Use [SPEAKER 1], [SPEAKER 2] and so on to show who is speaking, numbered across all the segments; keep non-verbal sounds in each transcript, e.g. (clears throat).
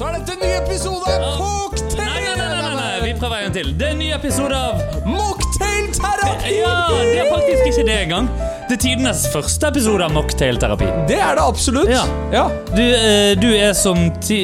[SPEAKER 1] så er dette en ny episode av
[SPEAKER 2] Nei,
[SPEAKER 1] Cocktail!
[SPEAKER 2] nei, nei, nei, nei, vi prøver en til. Det er en ny episode av
[SPEAKER 1] Mocktailterapi!
[SPEAKER 2] Ja, det er faktisk ikke det engang. Det er tidenes første episode av mocktailterapi.
[SPEAKER 1] Det er det absolutt.
[SPEAKER 2] Ja.
[SPEAKER 1] ja.
[SPEAKER 2] Du, eh, du er som ti...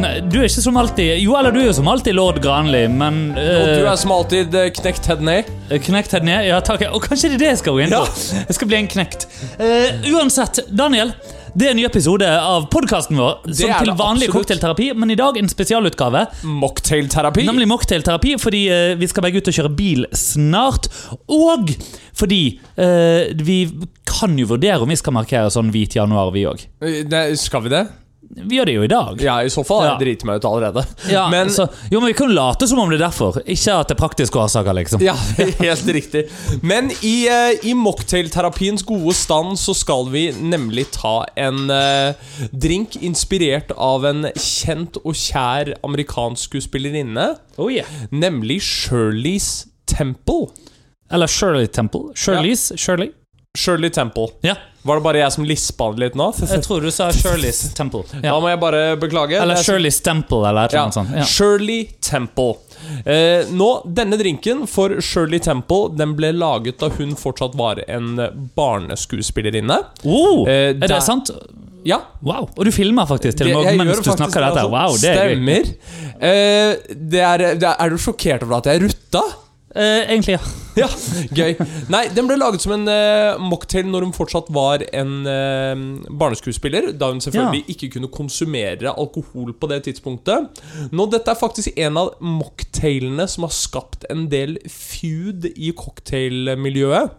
[SPEAKER 2] Nei, du er ikke som alltid Jo, eller du er jo som alltid lord Granli, men
[SPEAKER 1] Og du
[SPEAKER 2] eh,
[SPEAKER 1] er som alltid eh, knekt head ned.
[SPEAKER 2] Knekt her ned? Ja, takk. Og kanskje det er det jeg skal gå inn på. Jeg skal bli en knekt. Eh, uansett, Daniel. Det er en ny episode av podkasten vår. Som til vanlig cocktailterapi, men i dag en spesialutgave.
[SPEAKER 1] Mocktailterapi.
[SPEAKER 2] Nemlig mocktailterapi, fordi eh, vi skal begge ut og kjøre bil snart. Og fordi eh, vi kan jo vurdere om vi skal markere sånn hvit januar, vi òg.
[SPEAKER 1] Eh, Skal vi det?
[SPEAKER 2] Vi gjør det jo i dag.
[SPEAKER 1] Ja, i så fall har
[SPEAKER 2] Ja.
[SPEAKER 1] jeg driti meg ut allerede.
[SPEAKER 2] Ja,
[SPEAKER 1] Men
[SPEAKER 2] så, jo, men Vi kan late som om det er derfor, ikke at det er praktiske årsaker. liksom
[SPEAKER 1] Ja, (laughs) helt riktig. Men i, eh, i mocktailterapiens gode stand så skal vi nemlig ta en uh, drink inspirert av en kjent og kjær amerikansk skuespillerinne,
[SPEAKER 2] Oh, yeah.
[SPEAKER 1] nemlig Shirley's Temple.
[SPEAKER 2] Eller Shirley Temple. Shirley's Shirley.
[SPEAKER 1] Shirley Temple.
[SPEAKER 2] Ja,
[SPEAKER 1] Var det bare jeg som lispa det litt nå?
[SPEAKER 2] jeg tror du sa Shirley's Temple.
[SPEAKER 1] Da må jeg bare beklage.
[SPEAKER 2] Eller
[SPEAKER 1] er
[SPEAKER 2] Shirley's Temple, eller noe
[SPEAKER 1] Ja.
[SPEAKER 2] sånt. Ja.
[SPEAKER 1] Shirley Temple. Eh, nå, Denne drinken for Shirley Temple Den ble laget da hun fortsatt var en barneskuespillerinne.
[SPEAKER 2] Oh,
[SPEAKER 1] Eh,
[SPEAKER 2] er det sant?
[SPEAKER 1] Ja,
[SPEAKER 2] Wow. Og du filmer faktisk til og med mens du snakker dette.
[SPEAKER 1] altså.
[SPEAKER 2] Wow, det er.
[SPEAKER 1] Stemmer. Eh, det er, det er, er du sjokkert over at jeg rutta?
[SPEAKER 2] Eh, egentlig, ja. (laughs)
[SPEAKER 1] Ja, gøy. Nei, den ble laget som en uh, mocktail når hun fortsatt var en uh, barneskuespiller. Da hun selvfølgelig ikke kunne konsumere alkohol på det tidspunktet. Nå, Dette er faktisk en av mocktailene som har skapt en del feud i cocktailmiljøet.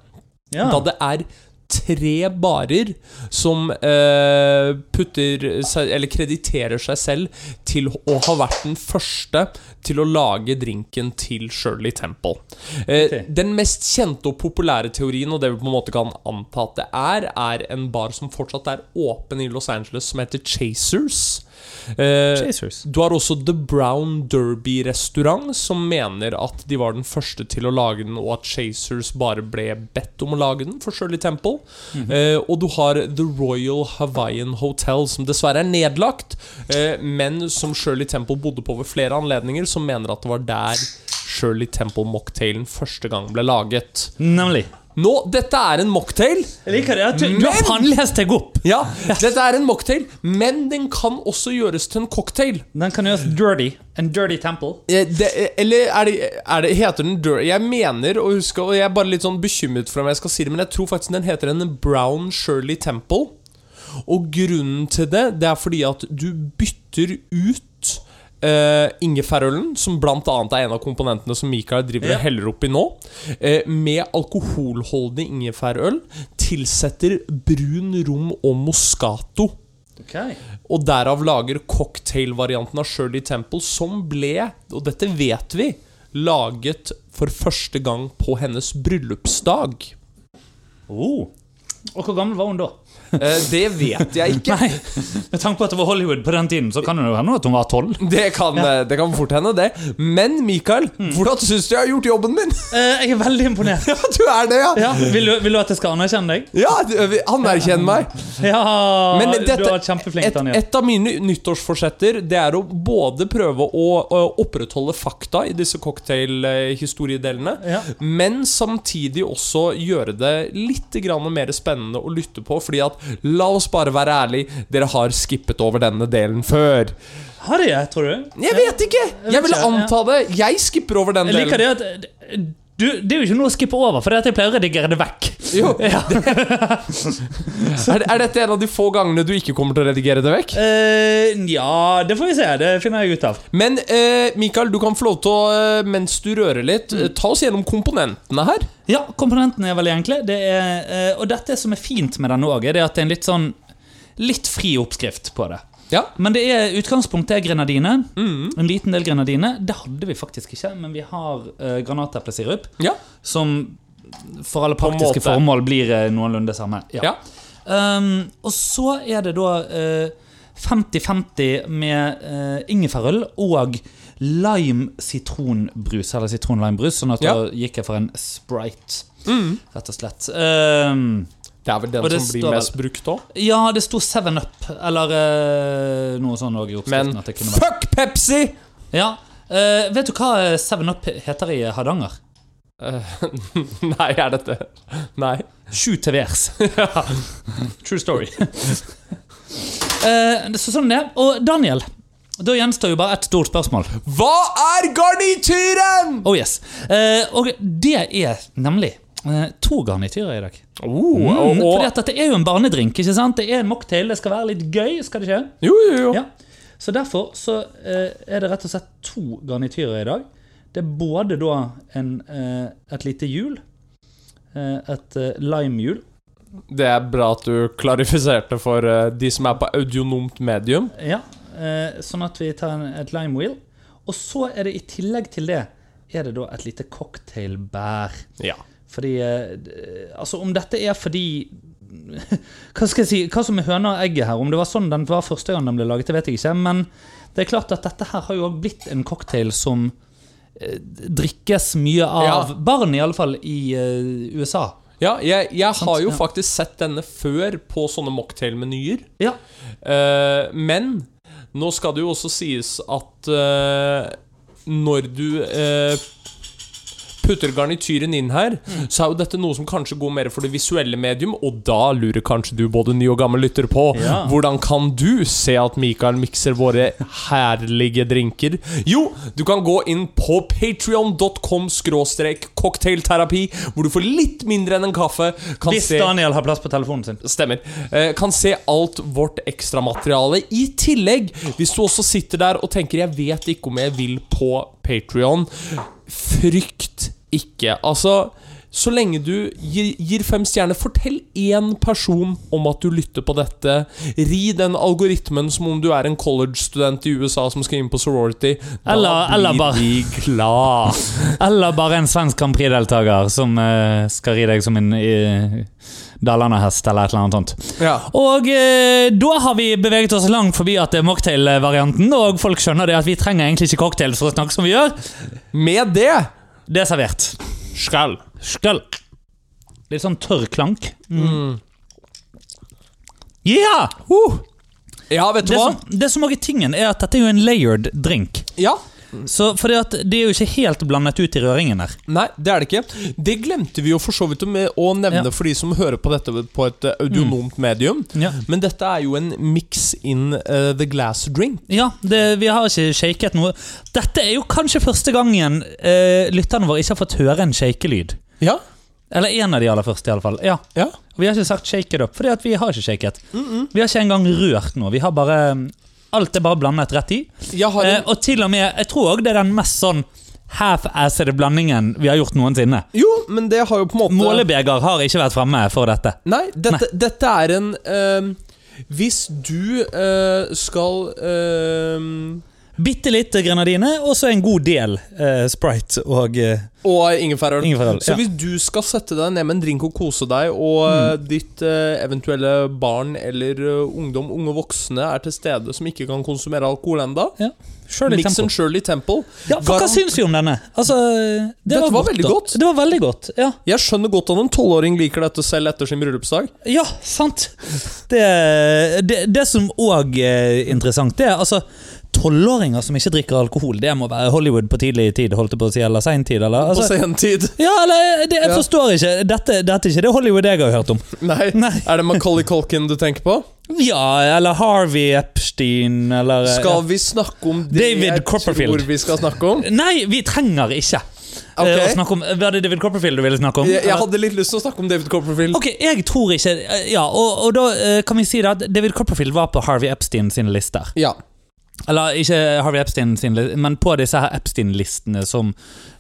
[SPEAKER 2] ja.
[SPEAKER 1] Da det er tre barer som eh, putter eller krediterer seg selv til å ha vært den første til å lage drinken til Shirley Temple. Eh,
[SPEAKER 2] okay.
[SPEAKER 1] Den mest kjente og populære teorien, og det vi på en måte kan anta at det er, er en bar som fortsatt er åpen i Los Angeles, som heter Chasers. Eh,
[SPEAKER 2] Chasers.
[SPEAKER 1] du har også The Brown Derby restaurant, som mener at de var den første til å lage den, og at Chasers bare ble bedt om å lage den for Shirley Temple. eh, og du har The Royal Hawaiian Hotel, som dessverre er nedlagt, eh, men som Shirley Temple bodde på ved flere anledninger, som mener at det var der Shirley Temple-mocktailen første gang ble laget.
[SPEAKER 2] Nemlig.
[SPEAKER 1] Nå, dette er en mocktail.
[SPEAKER 2] Jeg liker det. Du,
[SPEAKER 1] har
[SPEAKER 2] har pannelest deg opp.
[SPEAKER 1] Ja, dette er en mocktail, men den kan også gjøres til en cocktail.
[SPEAKER 2] Den kan gjøres dirty. En dirty temple.
[SPEAKER 1] Eh, Det, eller er det, er det, heter den Dirty? Jeg mener å huske, og jeg er bare litt sånn bekymret for om jeg skal si det, men jeg tror faktisk den heter en Brown Shirley Temple. Og grunnen til det, det er fordi at du bytter ut eh, ingefærølen, som blant annet er en av komponentene som Mikael driver og heller oppi nå, Uh, med alkoholholdig ingefærøl, tilsetter brun rom og moscato. Og derav lager cocktailvarianten av Shirley Temple, som ble, og dette vet vi, laget for første gang på hennes bryllupsdag.
[SPEAKER 2] Oh. Og hvor gammel var hun da?
[SPEAKER 1] Eh, det vet jeg ikke.
[SPEAKER 2] Nei, Med tanke på at det var Hollywood på den tiden, så kan det jo hende at hun var tolv.
[SPEAKER 1] Det kan, eh, det kan fort hende, det. Men Mikael, hvordan syns du jeg har gjort jobben min?
[SPEAKER 2] Eh, jeg er veldig imponert. (laughs)
[SPEAKER 1] Ja, du er det, ja!
[SPEAKER 2] Ja, vil, du, vil du at jeg skal anerkjenne deg?
[SPEAKER 1] Ja, du- Anerkjenn meg.
[SPEAKER 2] Ja,
[SPEAKER 1] Men
[SPEAKER 2] du
[SPEAKER 1] dette,
[SPEAKER 2] har vært kjempeflink, Daniel.
[SPEAKER 1] et av mine nyttårsforsetter Det er å både prøve å, å opprettholde fakta i disse cocktailhistoriedelene,
[SPEAKER 2] Ja.
[SPEAKER 1] men samtidig også gjøre det litt grann mer spennende å lytte på. Fordi at, la oss bare være ærlige, dere har skippet over denne delen før.
[SPEAKER 2] Har de det, tror du?
[SPEAKER 1] Jeg vet ikke! Jeg vil anta det. Jeg skipper over den delen.
[SPEAKER 2] Jeg liker det at du, Det er jo ikke noe å skippe over, for det er at jeg pleier å redigere det vekk.
[SPEAKER 1] Jo, (laughs)
[SPEAKER 2] Ja. (laughs)
[SPEAKER 1] er, er dette en av de få gangene du ikke kommer til å redigere det vekk?
[SPEAKER 2] Uh, ja, det får vi se. Det finner jeg ut av.
[SPEAKER 1] Men uh, Mikael, du kan få lov til å, eh, mens du rører litt, eh, ta oss gjennom komponentene her.
[SPEAKER 2] Ja, komponentene er veldig enkle. Det er, uh, og dette som er fint med denne òg, er det at det er en litt sånn Litt fri oppskrift på det.
[SPEAKER 1] Ja.
[SPEAKER 2] Men det er, utgangspunktet er grenadine.
[SPEAKER 1] Mm.
[SPEAKER 2] En liten del grenadine. Det hadde vi faktisk ikke, men vi har uh, granateplesirup.
[SPEAKER 1] Ja.
[SPEAKER 2] Som for alle praktiske formål blir uh, noenlunde det samme.
[SPEAKER 1] ja.
[SPEAKER 2] Um, og så er det da eh, 50-50 med uh, ingefærøl og lime-sitronbrus. Eller sitron-limebrus, sånn at da gikk jeg for en sprite,
[SPEAKER 1] Mm.
[SPEAKER 2] rett og slett. Um,
[SPEAKER 1] Det er vel den som blir
[SPEAKER 2] vel-
[SPEAKER 1] mest brukt òg.
[SPEAKER 2] Ja, det sto 7up, eller uh, noe sånt òg i
[SPEAKER 1] Men
[SPEAKER 2] oppskriften. at det kunne vært.
[SPEAKER 1] fuck Pepsi!
[SPEAKER 2] Ja. Uh, vet du hva 7up heter i Hardanger?
[SPEAKER 1] Uh, (laughs) nei, er dette Nei.
[SPEAKER 2] Sju TV-ers. (laughs) True story. Eh, så sånn det. Og Daniel, da gjenstår jo bare ett stort spørsmål.
[SPEAKER 1] Hva er garnityren?!
[SPEAKER 2] Oh yes. Eh, og det er nemlig eh, to garnityrer i dag.
[SPEAKER 1] Oh,
[SPEAKER 2] Mm,
[SPEAKER 1] og,
[SPEAKER 2] fordi at dette er jo en barnedrink. ikke sant? Det er en mocktail, det skal være litt gøy. skal det ikke?
[SPEAKER 1] jo, jo, jo.
[SPEAKER 2] Ja. Så derfor så eh, er det rett og slett to garnityrer i dag. Det er både da en, eh, et lite hjul, eh, et eh, limehjul,
[SPEAKER 1] Det er bra at du klarifiserte for eh, de som er på audionomt medium.
[SPEAKER 2] ja, eh, sånn at vi tar en, et limewheel. Og så er det i tillegg til det er det da et lite cocktailbær.
[SPEAKER 1] Ja.
[SPEAKER 2] Fordi eh, Altså, om dette er fordi Hva skal jeg si Hva som er høna og egget her? Om det var sånn den var første gang den ble laget, det vet jeg ikke. Men det er klart at dette her har jo også blitt en cocktail som eh, drikkes mye av
[SPEAKER 1] Ja.
[SPEAKER 2] barn, i alle fall i uh, USA.
[SPEAKER 1] Ja, jeg, jeg har jo
[SPEAKER 2] ja.
[SPEAKER 1] faktisk sett denne før på sånne mocktail-menyer.
[SPEAKER 2] Ja.
[SPEAKER 1] Uh, men nå skal det jo også sies at uh, når du putter garnityren inn her, så er jo dette noe som kanskje går mer for det visuelle medium, og da lurer kanskje du både ny og gammel lytter på
[SPEAKER 2] Ja.
[SPEAKER 1] hvordan kan du se at Mikael mikser våre herlige drinker? Jo, du kan gå inn på patreon.com skråstrek cocktailterapi, hvor du for litt mindre enn en kaffe kan
[SPEAKER 2] Hvis
[SPEAKER 1] se
[SPEAKER 2] Daniel har plass på telefonen sin.
[SPEAKER 1] Stemmer. Eh, kan se alt vårt ekstramateriale. I tillegg, hvis du også sitter der og tenker 'jeg vet ikke om jeg vil på Patrion', frykt ikke. Altså, så lenge du gir, gir fem stjerner, fortell én person om at du lytter på dette. Ri den algoritmen som om du er en college-student i USA som skal inn på sorority. Da
[SPEAKER 2] Eller- eller
[SPEAKER 1] blir
[SPEAKER 2] bare-
[SPEAKER 1] vi glad. (laughs)
[SPEAKER 2] Eller bare en svensk Grand Prix-deltaker som uh, skal ri deg som en uh, Dalarna-hest eller et eller annet sånt.
[SPEAKER 1] Ja.
[SPEAKER 2] Og eh, da har vi beveget oss langt forbi at det er mocktail-varianten, og folk skjønner det at vi trenger egentlig ikke cocktail for å snakke som vi gjør.
[SPEAKER 1] Med det
[SPEAKER 2] Det er servert.
[SPEAKER 1] skal
[SPEAKER 2] Skal Litt sånn tørr klank.
[SPEAKER 1] mm.
[SPEAKER 2] Yeah!
[SPEAKER 1] Uh. Ja, vet du
[SPEAKER 2] Det
[SPEAKER 1] hva?
[SPEAKER 2] som, det som er tingen, er at dette er jo en layered drink.
[SPEAKER 1] Ja.
[SPEAKER 2] Så fordi at det er jo ikke helt blandet ut i røringen her.
[SPEAKER 1] Nei, det er det ikke. Det glemte vi jo for så vidt å nevne
[SPEAKER 2] Ja.
[SPEAKER 1] for de som hører på dette på et audionomt audionomt medium.
[SPEAKER 2] Ja,
[SPEAKER 1] Men dette er jo en mix in uh, the glass drink.
[SPEAKER 2] ja det, vi har ikke shaket noe. Dette er jo kanskje første gangen uh, lytterne våre ikke har fått høre en shakelyd.
[SPEAKER 1] Ja.
[SPEAKER 2] Eller en av de aller første, iallfall. Ja.
[SPEAKER 1] ja.
[SPEAKER 2] Vi har ikke sagt 'shake it up', fordi vi har ikke shaket. Vi har ikke engang rørt noe. Vi har bare Alt er bare blandet rett i.
[SPEAKER 1] Har
[SPEAKER 2] Eh, og til og med Jeg tror òg det er den mest sånn half-assede blandingen vi har gjort noensinne.
[SPEAKER 1] Jo, men det har jo på en måte
[SPEAKER 2] Målebeger har ikke vært fremme for dette.
[SPEAKER 1] Nei, dette, dette er en eh, Hvis du eh, skal eh,
[SPEAKER 2] Bitte litt grenadine, og så en god del eh, Sprite og eh,
[SPEAKER 1] Og ingefærøl.
[SPEAKER 2] ingefærøl.
[SPEAKER 1] Så
[SPEAKER 2] Ja.
[SPEAKER 1] hvis du skal sette deg ned med en drink og kose deg, og mm. ditt eh, eventuelle barn eller eh, ungdom, unge voksne, er til stede som ikke kan konsumere alkohol enda
[SPEAKER 2] Shirley
[SPEAKER 1] Mix
[SPEAKER 2] Temple.
[SPEAKER 1] Shirley Temple.
[SPEAKER 2] Ja, for hva syns vi om denne? Altså, det
[SPEAKER 1] Dette var
[SPEAKER 2] godt,
[SPEAKER 1] veldig godt.
[SPEAKER 2] Det var veldig godt, ja.
[SPEAKER 1] Jeg skjønner godt at en tolvåring liker dette selv etter sin bryllupsdag.
[SPEAKER 2] Ja, sant. Det, det, det som òg er interessant, det er altså Tolvåringer som ikke drikker alkohol, det må være Hollywood på tidlig tid, holdt jeg på å si, eller sein tid, eller?
[SPEAKER 1] På
[SPEAKER 2] Altså,
[SPEAKER 1] sen tid.
[SPEAKER 2] ja, eller det, Jeg
[SPEAKER 1] Ja.
[SPEAKER 2] forstår ikke. Dette, dette er ikke det Hollywood jeg har hørt om.
[SPEAKER 1] Nei. (laughs)
[SPEAKER 2] Nei.
[SPEAKER 1] Er det Macaulay Culkin du tenker på?
[SPEAKER 2] Ja, eller Harvey Epstein, eller
[SPEAKER 1] Skal vi snakke om det
[SPEAKER 2] David
[SPEAKER 1] jeg
[SPEAKER 2] Copperfield.
[SPEAKER 1] tror vi skal snakke om?
[SPEAKER 2] Nei, vi trenger ikke eh, å snakke om Var det David Copperfield du ville snakke om?
[SPEAKER 1] Jeg, jeg hadde litt lyst til å snakke om David Copperfield.
[SPEAKER 2] Ok, jeg tror ikke eh, Ja, og, og da eh, kan vi si det at David Copperfield var på Harvey Epstein sine lister.
[SPEAKER 1] Ja.
[SPEAKER 2] Eller ikke Harvey Epstein sin, men på disse her Epstein-listene som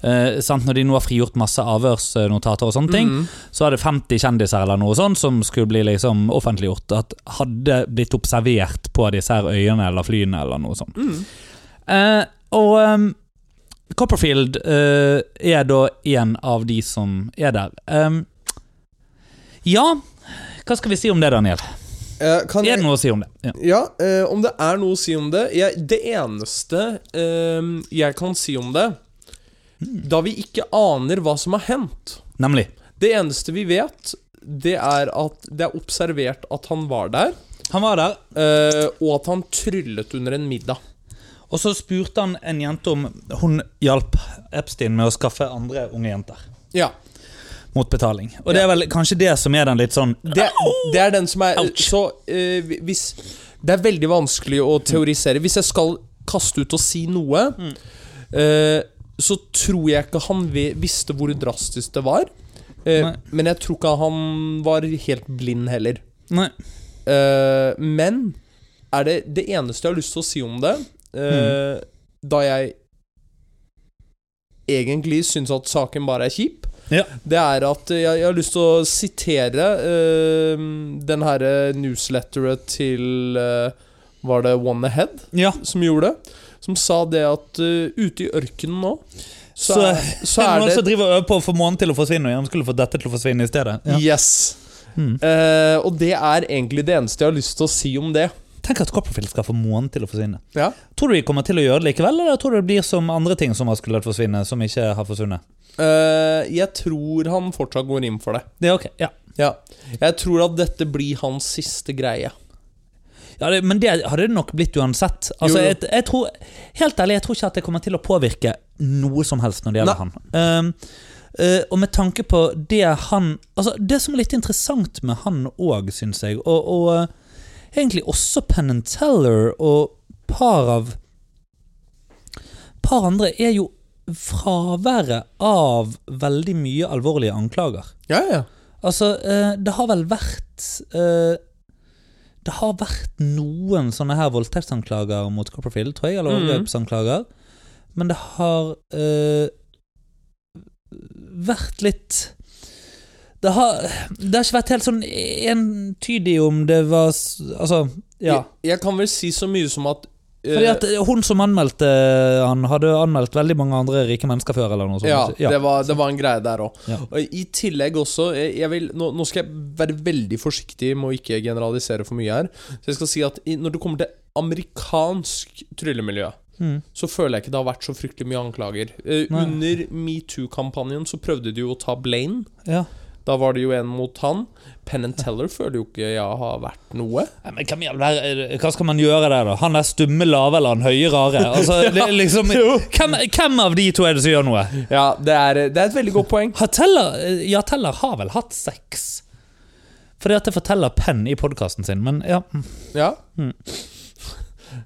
[SPEAKER 2] eh, sant, Når de nå har frigjort masse avhørsnotater og sånne ting,
[SPEAKER 1] Mhm.
[SPEAKER 2] så er det 50 kjendiser eller noe sånt som skulle bli liksom offentliggjort at hadde blitt observert på disse her øyene eller flyene eller noe sånt.
[SPEAKER 1] Mm.
[SPEAKER 2] Eh, og um, Copperfield eh, er da en av de som er der. Um, ja, hva skal vi si om det, Daniel?
[SPEAKER 1] Eh, kan
[SPEAKER 2] Er det noe å si om det? Ja.
[SPEAKER 1] ja, uh, om det er noe å si om det jeg, Det eneste uh, jeg kan si om det Da vi ikke aner hva som har hendt
[SPEAKER 2] Nemlig.
[SPEAKER 1] Det eneste vi vet det er at det er observert at han var der,
[SPEAKER 2] Han var der,
[SPEAKER 1] eh, og at han tryllet under en middag.
[SPEAKER 2] og så spurte han en jente om hun hjalp Epstein med å skaffe andre unge jenter.
[SPEAKER 1] Ja.
[SPEAKER 2] Mot betaling. Og det er vel kanskje det som er den litt sånn
[SPEAKER 1] Det, det er den som er
[SPEAKER 2] Ouch.
[SPEAKER 1] Så eh, hvis Det er veldig vanskelig å teorisere. Hvis jeg skal kaste ut og si noe, eh, så tror jeg ikke han vi- visste hvor drastisk det var. Eh,
[SPEAKER 2] Nei.
[SPEAKER 1] men jeg tror ikke han var helt blind heller.
[SPEAKER 2] Nei.
[SPEAKER 1] Eh, men er det det eneste jeg har lyst til å si om det eh, Da jeg egentlig syns at saken bare er kjip,
[SPEAKER 2] Ja.
[SPEAKER 1] det er at jeg, jeg har lyst til å sitere uh, den herre newsletteret til uh, Var det One Ahead
[SPEAKER 2] Ja.
[SPEAKER 1] som gjorde det? Som sa det at uh, ute i ørkenen nå så,
[SPEAKER 2] Så,
[SPEAKER 1] er, så (laughs) er
[SPEAKER 2] noen
[SPEAKER 1] det
[SPEAKER 2] som driver og øver på å få månen til å forsvinne, og gjerne skulle få dette til å forsvinne i stedet. Ja.
[SPEAKER 1] Yes.
[SPEAKER 2] Mm.
[SPEAKER 1] uh, og det er egentlig det eneste jeg har lyst til å si om det.
[SPEAKER 2] Tenk at Copperfield skal få månen til å forsvinne.
[SPEAKER 1] Ja.
[SPEAKER 2] Tror du de kommer til å gjøre det likevel, eller tror du det blir som andre ting som har skulle forsvinne, som ikke har forsvunnet?
[SPEAKER 1] Eh, jeg tror han fortsatt går inn for det.
[SPEAKER 2] Det er ok, ja.
[SPEAKER 1] Ja. Jeg tror at dette blir hans siste greie.
[SPEAKER 2] ja det, men det hadde det nok blitt uansett. Altså, jeg, jeg tror, helt ærlig, jeg tror ikke at det kommer til å påvirke noe som helst når det gjelder han. Uh, uh, og med tanke på det han Altså, det som er litt interessant med han òg, syns jeg, og, og uh, egentlig også Penn Teller og par av Par andre er jo fraværet av veldig mye alvorlige anklager.
[SPEAKER 1] Ja, ja.
[SPEAKER 2] Altså, eh, det har vel vært eh, Det har vært noen sånne her voldtektsanklager mot Copperfield, tror jeg, eller
[SPEAKER 1] Mhm.
[SPEAKER 2] overgrepsanklager. Men det har uh, vært litt det har, det har ikke vært helt sånn entydig om det var Altså, ja.
[SPEAKER 1] Jeg, jeg kan vel si så mye som at
[SPEAKER 2] Fordi at hun som anmeldte han, hadde anmeldt veldig mange andre rike mennesker før, eller noe sånt.
[SPEAKER 1] Ja, Det, var, det var en greie der òg.
[SPEAKER 2] Ja.
[SPEAKER 1] Og I tillegg også vil, nå, nå skal jeg være veldig forsiktig med å ikke generalisere for mye her. Så jeg skal si at når det kommer til amerikansk tryllemiljø,
[SPEAKER 2] Mm.
[SPEAKER 1] så føler jeg ikke det har vært så fryktelig mye anklager. Eh,
[SPEAKER 2] Nei.
[SPEAKER 1] under metoo-kampanjen så prøvde de jo å ta Blaine.
[SPEAKER 2] Ja.
[SPEAKER 1] Da var det jo en mot han. Penn and Teller føler jo ikke jeg har vært noe.
[SPEAKER 2] Nei, men Hva skal man gjøre der, da? Han er stumme lave eller han høye rare? Altså, (laughs) det er liksom, hvem, hvem av de to er det som gjør noe?
[SPEAKER 1] Ja, det er, det er et veldig godt poeng.
[SPEAKER 2] Har Teller, ja, Teller har vel hatt sex? Fordi at det forteller Penn i podkasten sin, men ja.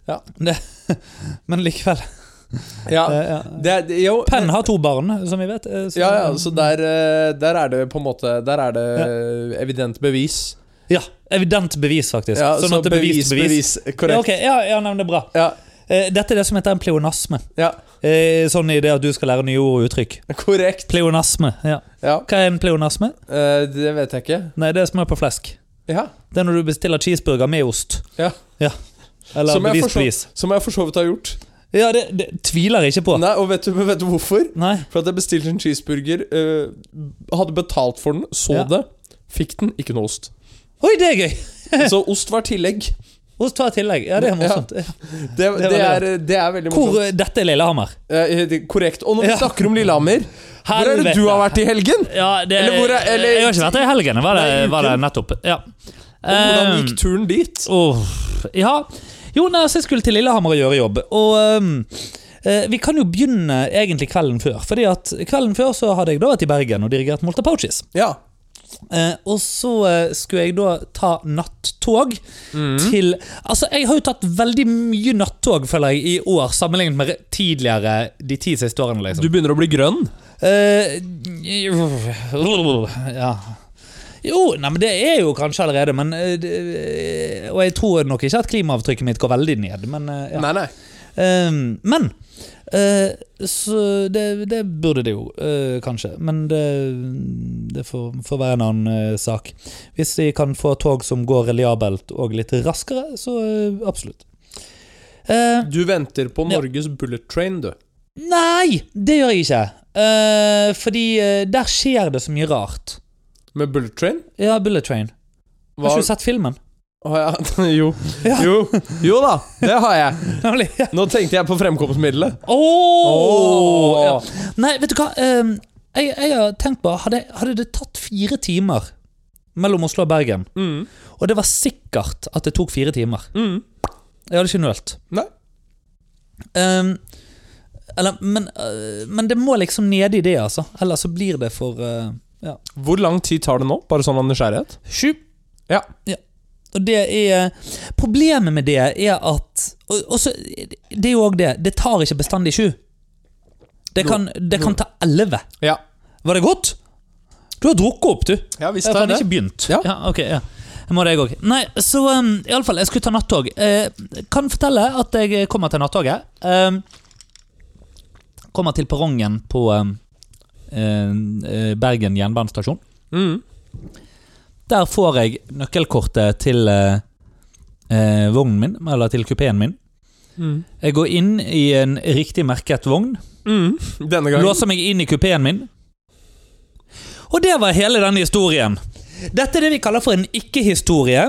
[SPEAKER 1] Ja.
[SPEAKER 2] Det, (laughs) men likevel.
[SPEAKER 1] Ja.
[SPEAKER 2] Eh, ja.
[SPEAKER 1] Det, det, jo,
[SPEAKER 2] Penn har to barn, som vi vet. eh, så-
[SPEAKER 1] Ja, ja, så der, eh, der er det på en måte Der er det evident bevis.
[SPEAKER 2] Ja, Evident bevis, faktisk.
[SPEAKER 1] Ja,
[SPEAKER 2] sånn
[SPEAKER 1] så
[SPEAKER 2] bevist bevis.
[SPEAKER 1] bevis. Korrekt.
[SPEAKER 2] Ja, ok, ja, ja, nei, det er bra.
[SPEAKER 1] Ja,
[SPEAKER 2] Dette er det som heter en pleonasme.
[SPEAKER 1] ja,
[SPEAKER 2] Sånn i det at du skal lære nye ord og uttrykk.
[SPEAKER 1] korrekt.
[SPEAKER 2] Pleonasme. ja
[SPEAKER 1] Ja,
[SPEAKER 2] Hva er en pleonasme?
[SPEAKER 1] Uh, det vet jeg ikke.
[SPEAKER 2] Nei, det er smør på flesk.
[SPEAKER 1] Ja,
[SPEAKER 2] Det er når du bestiller cheeseburger med ost.
[SPEAKER 1] Ja.
[SPEAKER 2] Eller
[SPEAKER 1] Som jeg
[SPEAKER 2] bevis pris.
[SPEAKER 1] Som jeg for så vidt har gjort.
[SPEAKER 2] Ja, det, det tviler jeg ikke på.
[SPEAKER 1] Nei, Og vet du, vet du hvorfor?
[SPEAKER 2] Nei.
[SPEAKER 1] For at jeg bestilte en cheeseburger, eh, hadde betalt for den, så
[SPEAKER 2] Ja.
[SPEAKER 1] det, fikk den, ikke noe ost.
[SPEAKER 2] Oi, det er gøy! (laughs)
[SPEAKER 1] Så ost var tillegg.
[SPEAKER 2] Ost var tillegg. Ja, det er morsomt.
[SPEAKER 1] Det, det,
[SPEAKER 2] var
[SPEAKER 1] er,
[SPEAKER 2] det.
[SPEAKER 1] er veldig
[SPEAKER 2] Hvor
[SPEAKER 1] morsomt.
[SPEAKER 2] eh, Dette er Lillehammer.
[SPEAKER 1] Eh, det- korrekt. Og når vi
[SPEAKER 2] Ja.
[SPEAKER 1] snakker om Lillehammer Hvor er det
[SPEAKER 2] Helvete.
[SPEAKER 1] du har vært i helgen?
[SPEAKER 2] Ja, det,
[SPEAKER 1] Eller hvor er- eller-
[SPEAKER 2] jeg har ikke vært der i helgen. Var det,
[SPEAKER 1] Nei, i
[SPEAKER 2] var det nettopp. Ja.
[SPEAKER 1] Og hvordan gikk turen dit?
[SPEAKER 2] Åh, ja Jo, nei, så jeg skulle til Lillehammer og gjøre jobb. Og um, eh, vi kan jo begynne egentlig kvelden før. Fordi at kvelden før så hadde jeg da vært i Bergen og dirigert Molta Pouches.
[SPEAKER 1] Ja.
[SPEAKER 2] Eh, og så eh, skulle jeg da ta nattog
[SPEAKER 1] Mm.
[SPEAKER 2] til Altså, jeg har jo tatt veldig mye nattog, føler jeg, i år, sammenlignet med tidligere de ti siste årene, liksom.
[SPEAKER 1] Du begynner å bli grønn.
[SPEAKER 2] Eh, ja. Jo, nei, men det er jo kanskje allerede, men eh, Og jeg tror nok ikke at klimaavtrykket mitt går veldig ned, men eh, ja.
[SPEAKER 1] Nei, nei.
[SPEAKER 2] Eh, Men eh, Så det, det burde det jo, eh, kanskje. Men det, det får, får være en annen eh, sak. Hvis vi kan få tog som går reliabelt og litt raskere, så eh, absolutt. Eh,
[SPEAKER 1] Du venter på
[SPEAKER 2] Ja.
[SPEAKER 1] Bullet train, du.
[SPEAKER 2] nei, det gjør jeg ikke. Eh, fordi eh, der skjer det så mye rart.
[SPEAKER 1] Med bullet train?
[SPEAKER 2] Ja, Bullet Train. Har ikke du sett filmen?
[SPEAKER 1] Å, ja. (laughs) jo.
[SPEAKER 2] Ja.
[SPEAKER 1] jo. Jo da, det har jeg. (laughs) Nå tenkte jeg på fremkomstmiddelet.
[SPEAKER 2] Oh!
[SPEAKER 1] oh
[SPEAKER 2] ja. Nei, vet du hva? Eh, jeg, jeg har tenkt på Hadde, hadde det tatt fire timer mellom Oslo og Bergen.
[SPEAKER 1] Mm.
[SPEAKER 2] Og det var sikkert at det tok fire timer.
[SPEAKER 1] Mm.
[SPEAKER 2] Jeg hadde ikke nølt.
[SPEAKER 1] Nei.
[SPEAKER 2] Um, eller, men, uh, men det må liksom nede i det, altså. Ellers så blir det for øh, ja.
[SPEAKER 1] Hvor lang tid tar det nå? Bare sånn av nysgjerrighet?
[SPEAKER 2] Sju.
[SPEAKER 1] Ja.
[SPEAKER 2] Og det er Problemet med det er at og, og så, Det er jo òg det. Det tar ikke bestandig sju. Det kan, det kan ta elleve.
[SPEAKER 1] Ja.
[SPEAKER 2] Var det godt? Du har drukket opp, du.
[SPEAKER 1] Ja, visst
[SPEAKER 2] Jeg har
[SPEAKER 1] det.
[SPEAKER 2] ikke begynt.
[SPEAKER 1] Ja.
[SPEAKER 2] ok, ja. Jeg må det, jeg òg. Nei, så um, iallfall, jeg skulle ta nattog. Eh, kan fortelle at jeg kommer til nattoget. Um, kommer til perrongen på um, eh, Bergen jernbanestasjon.
[SPEAKER 1] Mm.
[SPEAKER 2] Der får jeg nøkkelkortet til eh, eh, vognen min, eller til kupeen min.
[SPEAKER 1] Mm.
[SPEAKER 2] Jeg går inn i en riktig merket vogn.
[SPEAKER 1] Mm. Denne gangen.
[SPEAKER 2] Låser meg inn i kupeen min. Og det var hele denne historien. Dette er det vi kaller for en ikke-historie.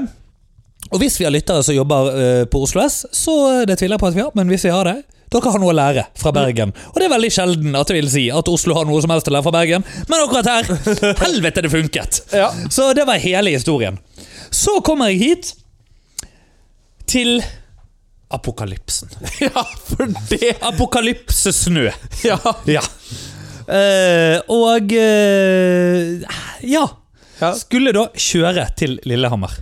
[SPEAKER 2] Og hvis vi har lyttere som jobber uh, på Oslo S, så eh, det tviler jeg på at vi har, men hvis vi har det dere har noe å lære fra Bergen. Og det er veldig sjelden at jeg vil si at Oslo har noe som helst å lære fra Bergen, men akkurat her (laughs) Helvete, det funket!
[SPEAKER 1] Ja.
[SPEAKER 2] Så det var hele historien. Så kommer jeg hit til apokalypsen. (laughs)
[SPEAKER 1] ja, for det
[SPEAKER 2] Apokalypsesnø.
[SPEAKER 1] Ja.
[SPEAKER 2] Ja. Eh, og eh, ja.
[SPEAKER 1] Ja.
[SPEAKER 2] Skulle da kjøre til Lillehammer.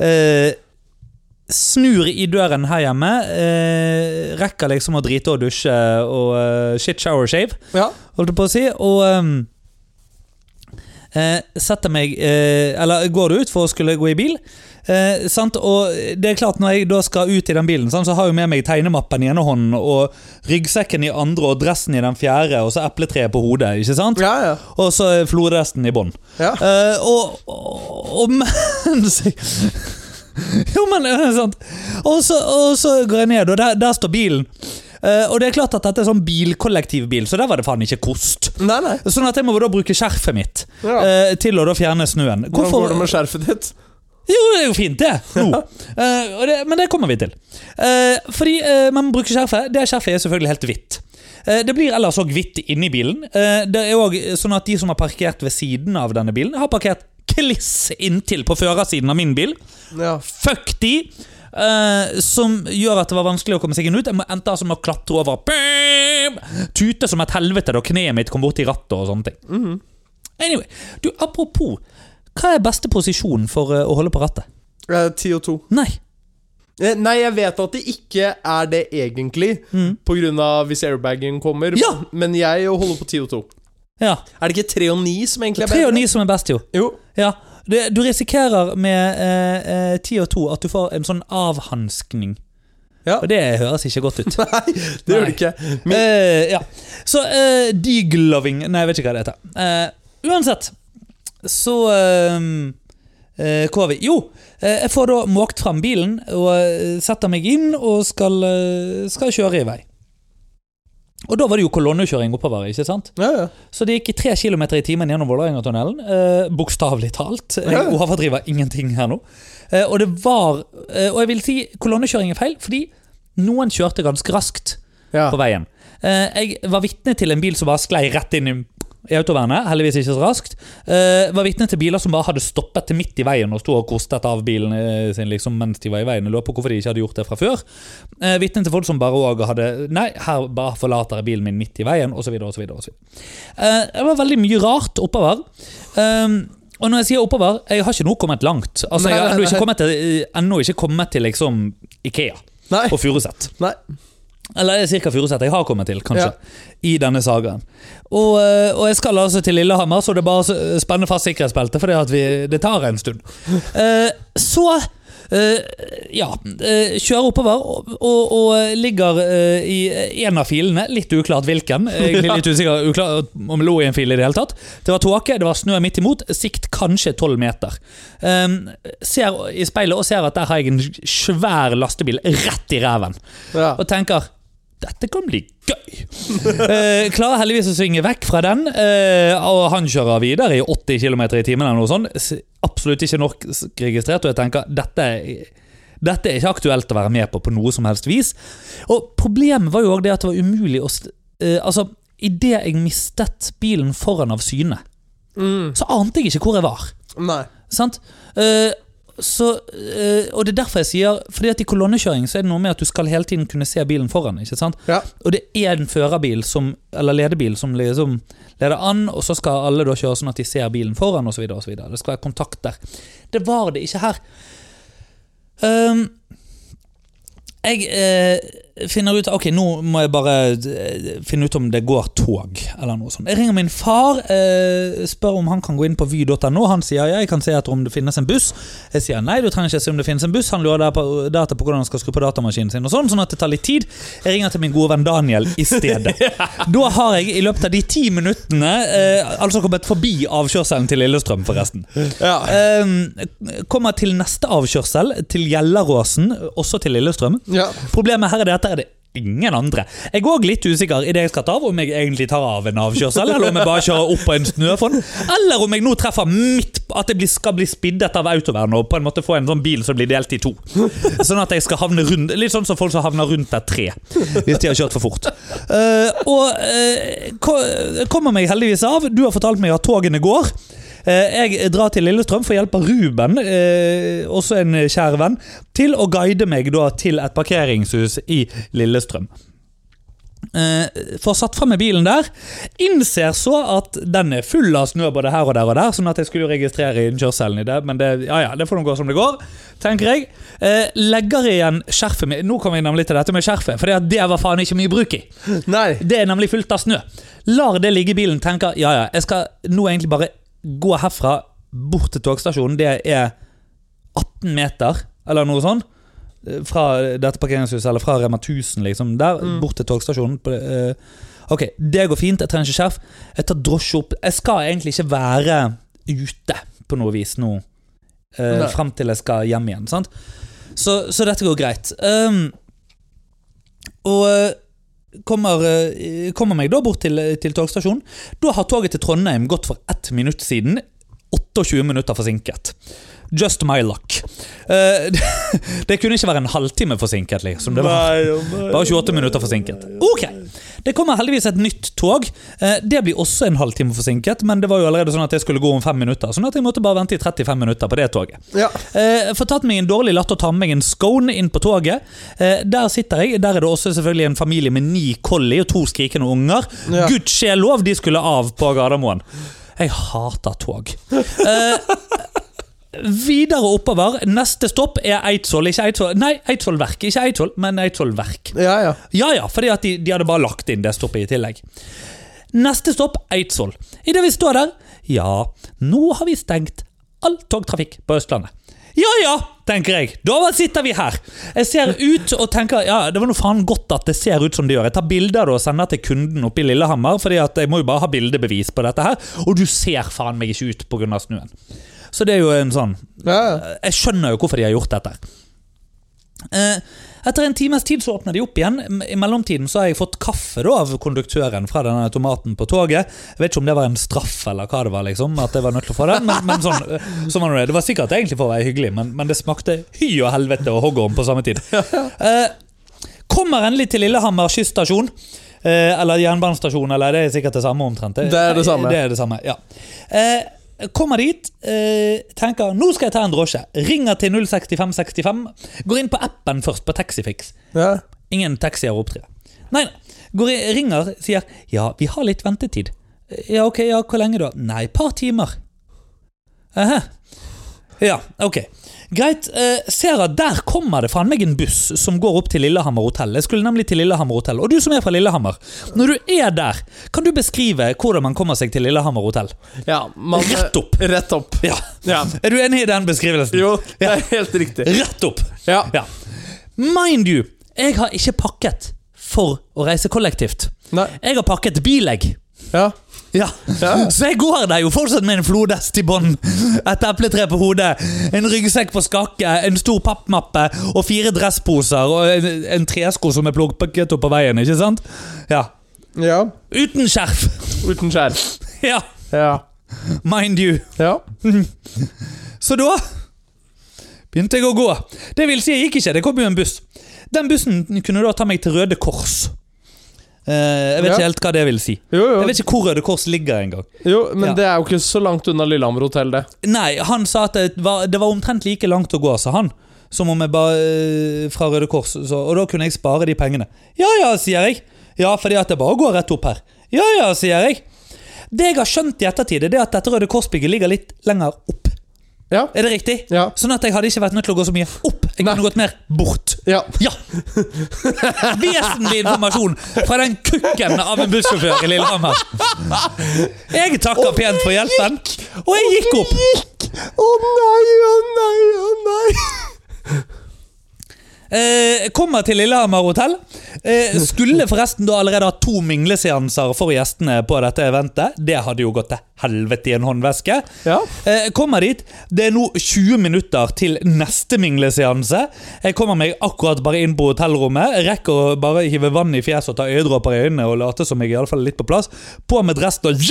[SPEAKER 2] Eh, snur i døren her hjemme. Eh, rekker liksom å drite og dusje og eh, shit shower shave,
[SPEAKER 1] ja.
[SPEAKER 2] holdt jeg på å si. Og ehm, eh, setter meg eh, Eller går ut for å skulle gå i bil. Eh, sant? Og det er klart Når jeg da skal ut i den bilen, sant, så har jeg med meg tegnemappen i ene hånden og ryggsekken i andre og dressen i den fjerde, og så epletreet på hodet. ikke sant?
[SPEAKER 1] Ja, ja.
[SPEAKER 2] Og så flodresten i bånn.
[SPEAKER 1] ja.
[SPEAKER 2] Eh, og, og, og (laughs) mens jeg (laughs) Jo, men eh, sant. Og så, og så går jeg ned, og der, der står bilen. Uh, og det er klart at dette er sånn bilkollektivbil, så der var det faen ikke kost.
[SPEAKER 1] Nei, nei.
[SPEAKER 2] Sånn at jeg må da bruke skjerfet mitt
[SPEAKER 1] Ja.
[SPEAKER 2] uh, til å da fjerne snøen.
[SPEAKER 1] Hvordan går det med skjerfet ditt?
[SPEAKER 2] Jo, det er jo fint, det. (laughs) Nå. Uh, det men det kommer vi til. Fordi man bruker skjerfet. Det skjerfet er selvfølgelig helt hvitt. Det blir ellers òg hvitt inni bilen. Det er også sånn at De som har parkert ved siden av denne bilen, har parkert kliss inntil på førersiden av min bil.
[SPEAKER 1] Ja.
[SPEAKER 2] Fuck de! Uh, som gjør at det var vanskelig å komme seg inn ut. Jeg endte altså med å klatre over. Bam! Tute som et helvete da kneet mitt kom borti rattet og sånne ting.
[SPEAKER 1] Mhm.
[SPEAKER 2] Anyway, du, Apropos, hva er beste posisjon for uh, å holde på rattet?
[SPEAKER 1] Eh, 10 og 2.
[SPEAKER 2] Nei.
[SPEAKER 1] Nei, jeg vet at det ikke er det egentlig, på grunn av hvis airbagen kommer.
[SPEAKER 2] Ja!
[SPEAKER 1] Men jeg holder på 10 og 2.
[SPEAKER 2] Ja.
[SPEAKER 1] Er det ikke 3 og 9 som egentlig er
[SPEAKER 2] 3
[SPEAKER 1] bedre?
[SPEAKER 2] og 9 som er best, jo.
[SPEAKER 1] Jo.
[SPEAKER 2] Ja. Det, du risikerer med eh, eh, 10 og 2 at du får en sånn avhanskning.
[SPEAKER 1] Ja.
[SPEAKER 2] Og det høres ikke godt ut. (laughs)
[SPEAKER 1] Nei, det gjør det ikke. Men...
[SPEAKER 2] Eh, ja. Så eh, degloving Nei, jeg vet ikke hva det heter. Eh, uansett, så eh, eh? Jo, eh, jeg får da måkt fram bilen og eh, setter meg inn og skal, eh, skal kjøre i vei. Og da var det jo kolonnekjøring oppover. ikke sant?
[SPEAKER 1] ja, ja.
[SPEAKER 2] Så det gikk i tre kilometer i timen gjennom Vålerenga-tunnelen. Eh, Bokstavelig talt. Jeg
[SPEAKER 1] Ja.
[SPEAKER 2] overdriver ingenting her nå. Eh, og det var eh, Og jeg vil si kolonnekjøring er feil, fordi noen kjørte ganske raskt på veien. Eh, jeg var vitne til en bil som bare sklei rett inn i, i autovernet. Heldigvis ikke så raskt. uh, var vitne til biler som bare hadde stoppet til midt i veien og sto og kostet av bilen eh, sin liksom, mens de var i veien. Jeg lurer på hvorfor de ikke hadde gjort det fra før. Uh, vitne til folk som bare òg hadde Nei, her bare forlater jeg bilen min midt i veien, osv. osv. Uh, det var veldig mye rart oppover. Um, og når jeg sier oppover, jeg har ikke nå kommet langt. Altså, Jeg har ennå ikke kommet til, ikke kommet til liksom Ikea
[SPEAKER 1] Nei.
[SPEAKER 2] og Furuset. Eller det er ca. Furuset jeg har kommet til, kanskje.
[SPEAKER 1] Ja.
[SPEAKER 2] I denne sagaen. Og, øh, og jeg skal altså til Lillehammer, så det er bare å spenne fast sikkerhetsbeltet, for det, tar en stund. (laughs) Eh, så eh, ja. eh, kjører oppover og, og, og ligger eh, i en av filene. Litt uklart hvilken. (laughs) Egentlig litt usikker uklar, om lå i en fil i det hele tatt. Det var tåke, det var snø midt imot. Sikt kanskje tolv meter. Um, ser i speilet og ser at der har jeg en svær lastebil rett i reven.
[SPEAKER 1] Ja.
[SPEAKER 2] Og tenker dette kan bli gøy. (laughs) eh, klarer heldigvis å svinge vekk fra den, eh, og han kjører videre i 80 km i timen. eller noe sånt. Absolutt ikke norskregistrert, og jeg tenker dette, dette er ikke aktuelt å være med på på noe som helst vis. Og Problemet var jo også det at det var umulig å eh, Altså, Idet jeg mistet bilen foran av syne,
[SPEAKER 1] Mm.
[SPEAKER 2] så ante jeg ikke hvor jeg var.
[SPEAKER 1] Nei.
[SPEAKER 2] Sant? Eh, så, eh, og det er derfor jeg sier Fordi at i kolonnekjøring så er det noe med at du skal hele tiden kunne se bilen foran. ikke sant?
[SPEAKER 1] Ja.
[SPEAKER 2] Og det er en førerbil som, eller ledebil som liksom leder an, og så skal alle da kjøre sånn at de ser bilen foran osv. Det skal være kontakt der. Det var det ikke her. Um, jeg eh, finner ut Ok, nå må jeg bare eh, finne ut om det går tog. eller noe sånt. Jeg ringer min far, eh, spør om han kan gå inn på vy.no. Han sier ja, jeg kan se etter om det finnes en buss. Jeg sier nei, du trenger ikke se om det finnes en buss. Han lurer der på, der på hvordan han skal skru på datamaskinen sin, og sånn, sånn at det tar litt tid. Jeg ringer til min gode venn Daniel i stedet. (laughs) Da har jeg i løpet av de ti minuttene eh, altså kommet forbi avkjørselen til Lillestrøm, forresten.
[SPEAKER 1] Ja.
[SPEAKER 2] Eh, kommer til neste avkjørsel, til Gjelleråsen, også til Lillestrøm.
[SPEAKER 1] ja.
[SPEAKER 2] Problemet her er det at er det ingen andre. Jeg er òg litt usikker i det jeg skal ta av, om jeg egentlig tar av en avkjørsel, eller om jeg bare kjører opp på en snøfonn, eller om jeg nå treffer midt at jeg skal bli spiddet av autovern og på en måte få en sånn bil som blir delt i to. Sånn at jeg skal havne rundt Litt sånn som folk som havner rundt et tre, hvis de har kjørt for fort. Uh, og uh, kommer meg heldigvis av. Du har fortalt meg at togene går. Eh, Jeg drar til Lillestrøm for å hjelpe Ruben, eh, også en kjær venn, til å guide meg da til et parkeringshus i Lillestrøm. Eh, Får satt med bilen der. Innser så at den er full av snø både her og der og der, sånn at jeg skulle registrere innkjørselen i det, men det, ja, ja, det får nå gå som det går, tenker jeg. Legger igjen skjerfet mitt Nå kommer vi nemlig til dette med skjerfet, for det var faen ikke mye bruk i.
[SPEAKER 1] Nei.
[SPEAKER 2] Det er nemlig fullt av snø. Lar det ligge i bilen, tenker ja ja, jeg skal nå egentlig bare gå herfra bort til togstasjonen. Det er 18 meter, eller noe sånt. eh, Fra dette parkeringshuset, eller fra Rema 1000, liksom. Der, bort til togstasjonen. Eh, ok, det går fint, jeg trenger ikke skjerf. Jeg tar drosje opp. Jeg skal egentlig ikke være ute på noe vis nå. Uh,
[SPEAKER 1] Nei.
[SPEAKER 2] Fram til jeg skal hjem igjen. Så, så dette går greit. Um, og eh, kommer, eh, kommer meg da bort til, til togstasjonen. Da har toget til Trondheim gått for ett minutt siden. 28 minutter forsinket. Just my luck. Uh, (laughs) det, kunne ikke være en halvtime forsinket, liksom. Det var bare 28 minutter forsinket. Ok, Det kommer heldigvis et nytt tog. Uh, Det blir også en halvtime forsinket, men det var jo allerede sånn at det skulle gå om fem minutter. Sånn at jeg måtte bare vente i 35 minutter på det toget.
[SPEAKER 1] Ja.
[SPEAKER 2] Uh, får tatt meg en dårlig latt og ta med meg en scone inn på toget. Der sitter jeg. Der er det også selvfølgelig en familie med ni collie og to skrikende unger.
[SPEAKER 1] Ja.
[SPEAKER 2] Gudskjelov, de skulle av på Gardermoen. Jeg hater tog. Eh, videre oppover. Neste stopp er Eidsvoll. Ikke Eidsvoll, nei, Eidsvoll Verk. Ikke Eidsvoll, men Eidsvoll Verk.
[SPEAKER 1] Ja, ja.
[SPEAKER 2] Ja ja, fordi at de, de hadde bare lagt inn det stoppet i tillegg. Neste stopp Eidsvoll. Idet vi står der Ja, nå har vi stengt all togtrafikk på Østlandet. Ja ja, tenker jeg. Da sitter vi her. Jeg ser ut og tenker ja, det var noe faen godt at det ser ut som det gjør. Jeg tar bilder og sender til kunden oppe i Lillehammer, Fordi at jeg må jo bare ha bildebevis på dette her. Og du ser faen meg ikke ut pga. snøen. Så det er jo en sånn
[SPEAKER 1] ja. ja.
[SPEAKER 2] jeg skjønner jo hvorfor de har gjort dette. Eh, Etter en times tid så åpner de opp igjen. I mellomtiden så har jeg fått kaffe da av konduktøren fra denne automaten på toget. Jeg vet ikke om det var en straff eller hva det var, liksom, at jeg var nødt til å få den. Men, men sånn, eh, så var det. det var sikkert egentlig for å være hyggelig, men, men det smakte hy og helvete og hoggorm på samme tid. (laughs) Eh, kommer endelig til Lillehammer skysstasjon. Eh, eller jernbanestasjon, eller det er sikkert det samme omtrent.
[SPEAKER 1] Det er det samme.
[SPEAKER 2] Det er det samme, ja. Eh, Kommer dit, eh, tenker nå skal jeg ta en drosje. Ringer til 06565. Går inn på appen først, på Taxifix.
[SPEAKER 1] ja.
[SPEAKER 2] Ingen taxier opptrer. Nei, nei. Går i, ringer, sier ja, vi har litt ventetid. Ja, ok, ja, hvor lenge da? Nei, et par timer. Aha. Ja, ok. Greit. Eh, ser at der kommer det faen meg en buss som går opp til Lillehammer hotell. Jeg skulle nemlig til Lillehammer hotell. Og du som er fra Lillehammer, når du er der, kan du beskrive hvordan man kommer seg til Lillehammer hotell?
[SPEAKER 1] ja man,
[SPEAKER 2] Rett opp.
[SPEAKER 1] Rett opp.
[SPEAKER 2] Ja.
[SPEAKER 1] Ja.
[SPEAKER 2] Er du enig i den beskrivelsen?
[SPEAKER 1] Jo, det er helt riktig.
[SPEAKER 2] Rett opp!
[SPEAKER 1] Ja.
[SPEAKER 2] Ja. Mind you, jeg har ikke pakket for å reise kollektivt.
[SPEAKER 1] Nei.
[SPEAKER 2] Jeg har pakket bilegg.
[SPEAKER 1] Ja.
[SPEAKER 2] Ja. Så jeg går der jo fortsatt med en flodhest i bånd, et epletre på hodet, en ryggsekk på skakke, en stor pappmappe og fire dressposer og en, en tresko som er plukket opp på veien, ikke sant? Ja.
[SPEAKER 1] ja.
[SPEAKER 2] Uten skjerf.
[SPEAKER 1] Uten skjerf.
[SPEAKER 2] Ja,
[SPEAKER 1] Ja.
[SPEAKER 2] mind you.
[SPEAKER 1] Ja. (laughs)
[SPEAKER 2] Så da begynte jeg å gå. Det vil si, jeg gikk ikke, det kom jo en buss. Den bussen kunne da ta meg til Røde Kors. Eh, jeg vet ikke helt hva det vil si.
[SPEAKER 1] Jo, jo.
[SPEAKER 2] Jeg vet ikke hvor Røde Kors ligger engang.
[SPEAKER 1] jo men
[SPEAKER 2] Ja.
[SPEAKER 1] det er jo ikke så langt unna Lillehammer hotell, det.
[SPEAKER 2] Nei, han sa at det var, det var omtrent like langt å gå, sa han. Som om jeg bare eh, fra Røde Kors. Så, og da kunne jeg spare de pengene. Ja ja, sier jeg. Ja, fordi at det bare går rett opp her. Ja ja, sier jeg. Det jeg har skjønt i ettertid, er det at dette Røde Kors-bygget ligger litt lenger opp.
[SPEAKER 1] Ja.
[SPEAKER 2] Er det riktig?
[SPEAKER 1] Ja.
[SPEAKER 2] Sånn at jeg hadde ikke vært nødt til å gå så mye opp. Jeg kunne gått mer bort.
[SPEAKER 1] ja.
[SPEAKER 2] Ja! (laughs) Vesentlig informasjon fra den kukken av en bussjåfør i Lillehammer. Jeg takker pent for hjelpen, og jeg gikk opp.
[SPEAKER 1] Å nei, å nei, å nei.
[SPEAKER 2] Eh, kommer til Lillehammer hotell. Eh, skulle forresten da allerede ha to mingleseanser for gjestene på dette eventet. Det hadde jo gått til helvete i en håndveske.
[SPEAKER 1] Ja.
[SPEAKER 2] Eh, kommer dit. Det er nå 20 minutter til neste mingleseanse. Jeg kommer meg akkurat bare inn på hotellrommet. Rekker å bare hive vann i fjeset og ta øyedråper i øynene og late som jeg i alle fall er litt på plass. På med dressen og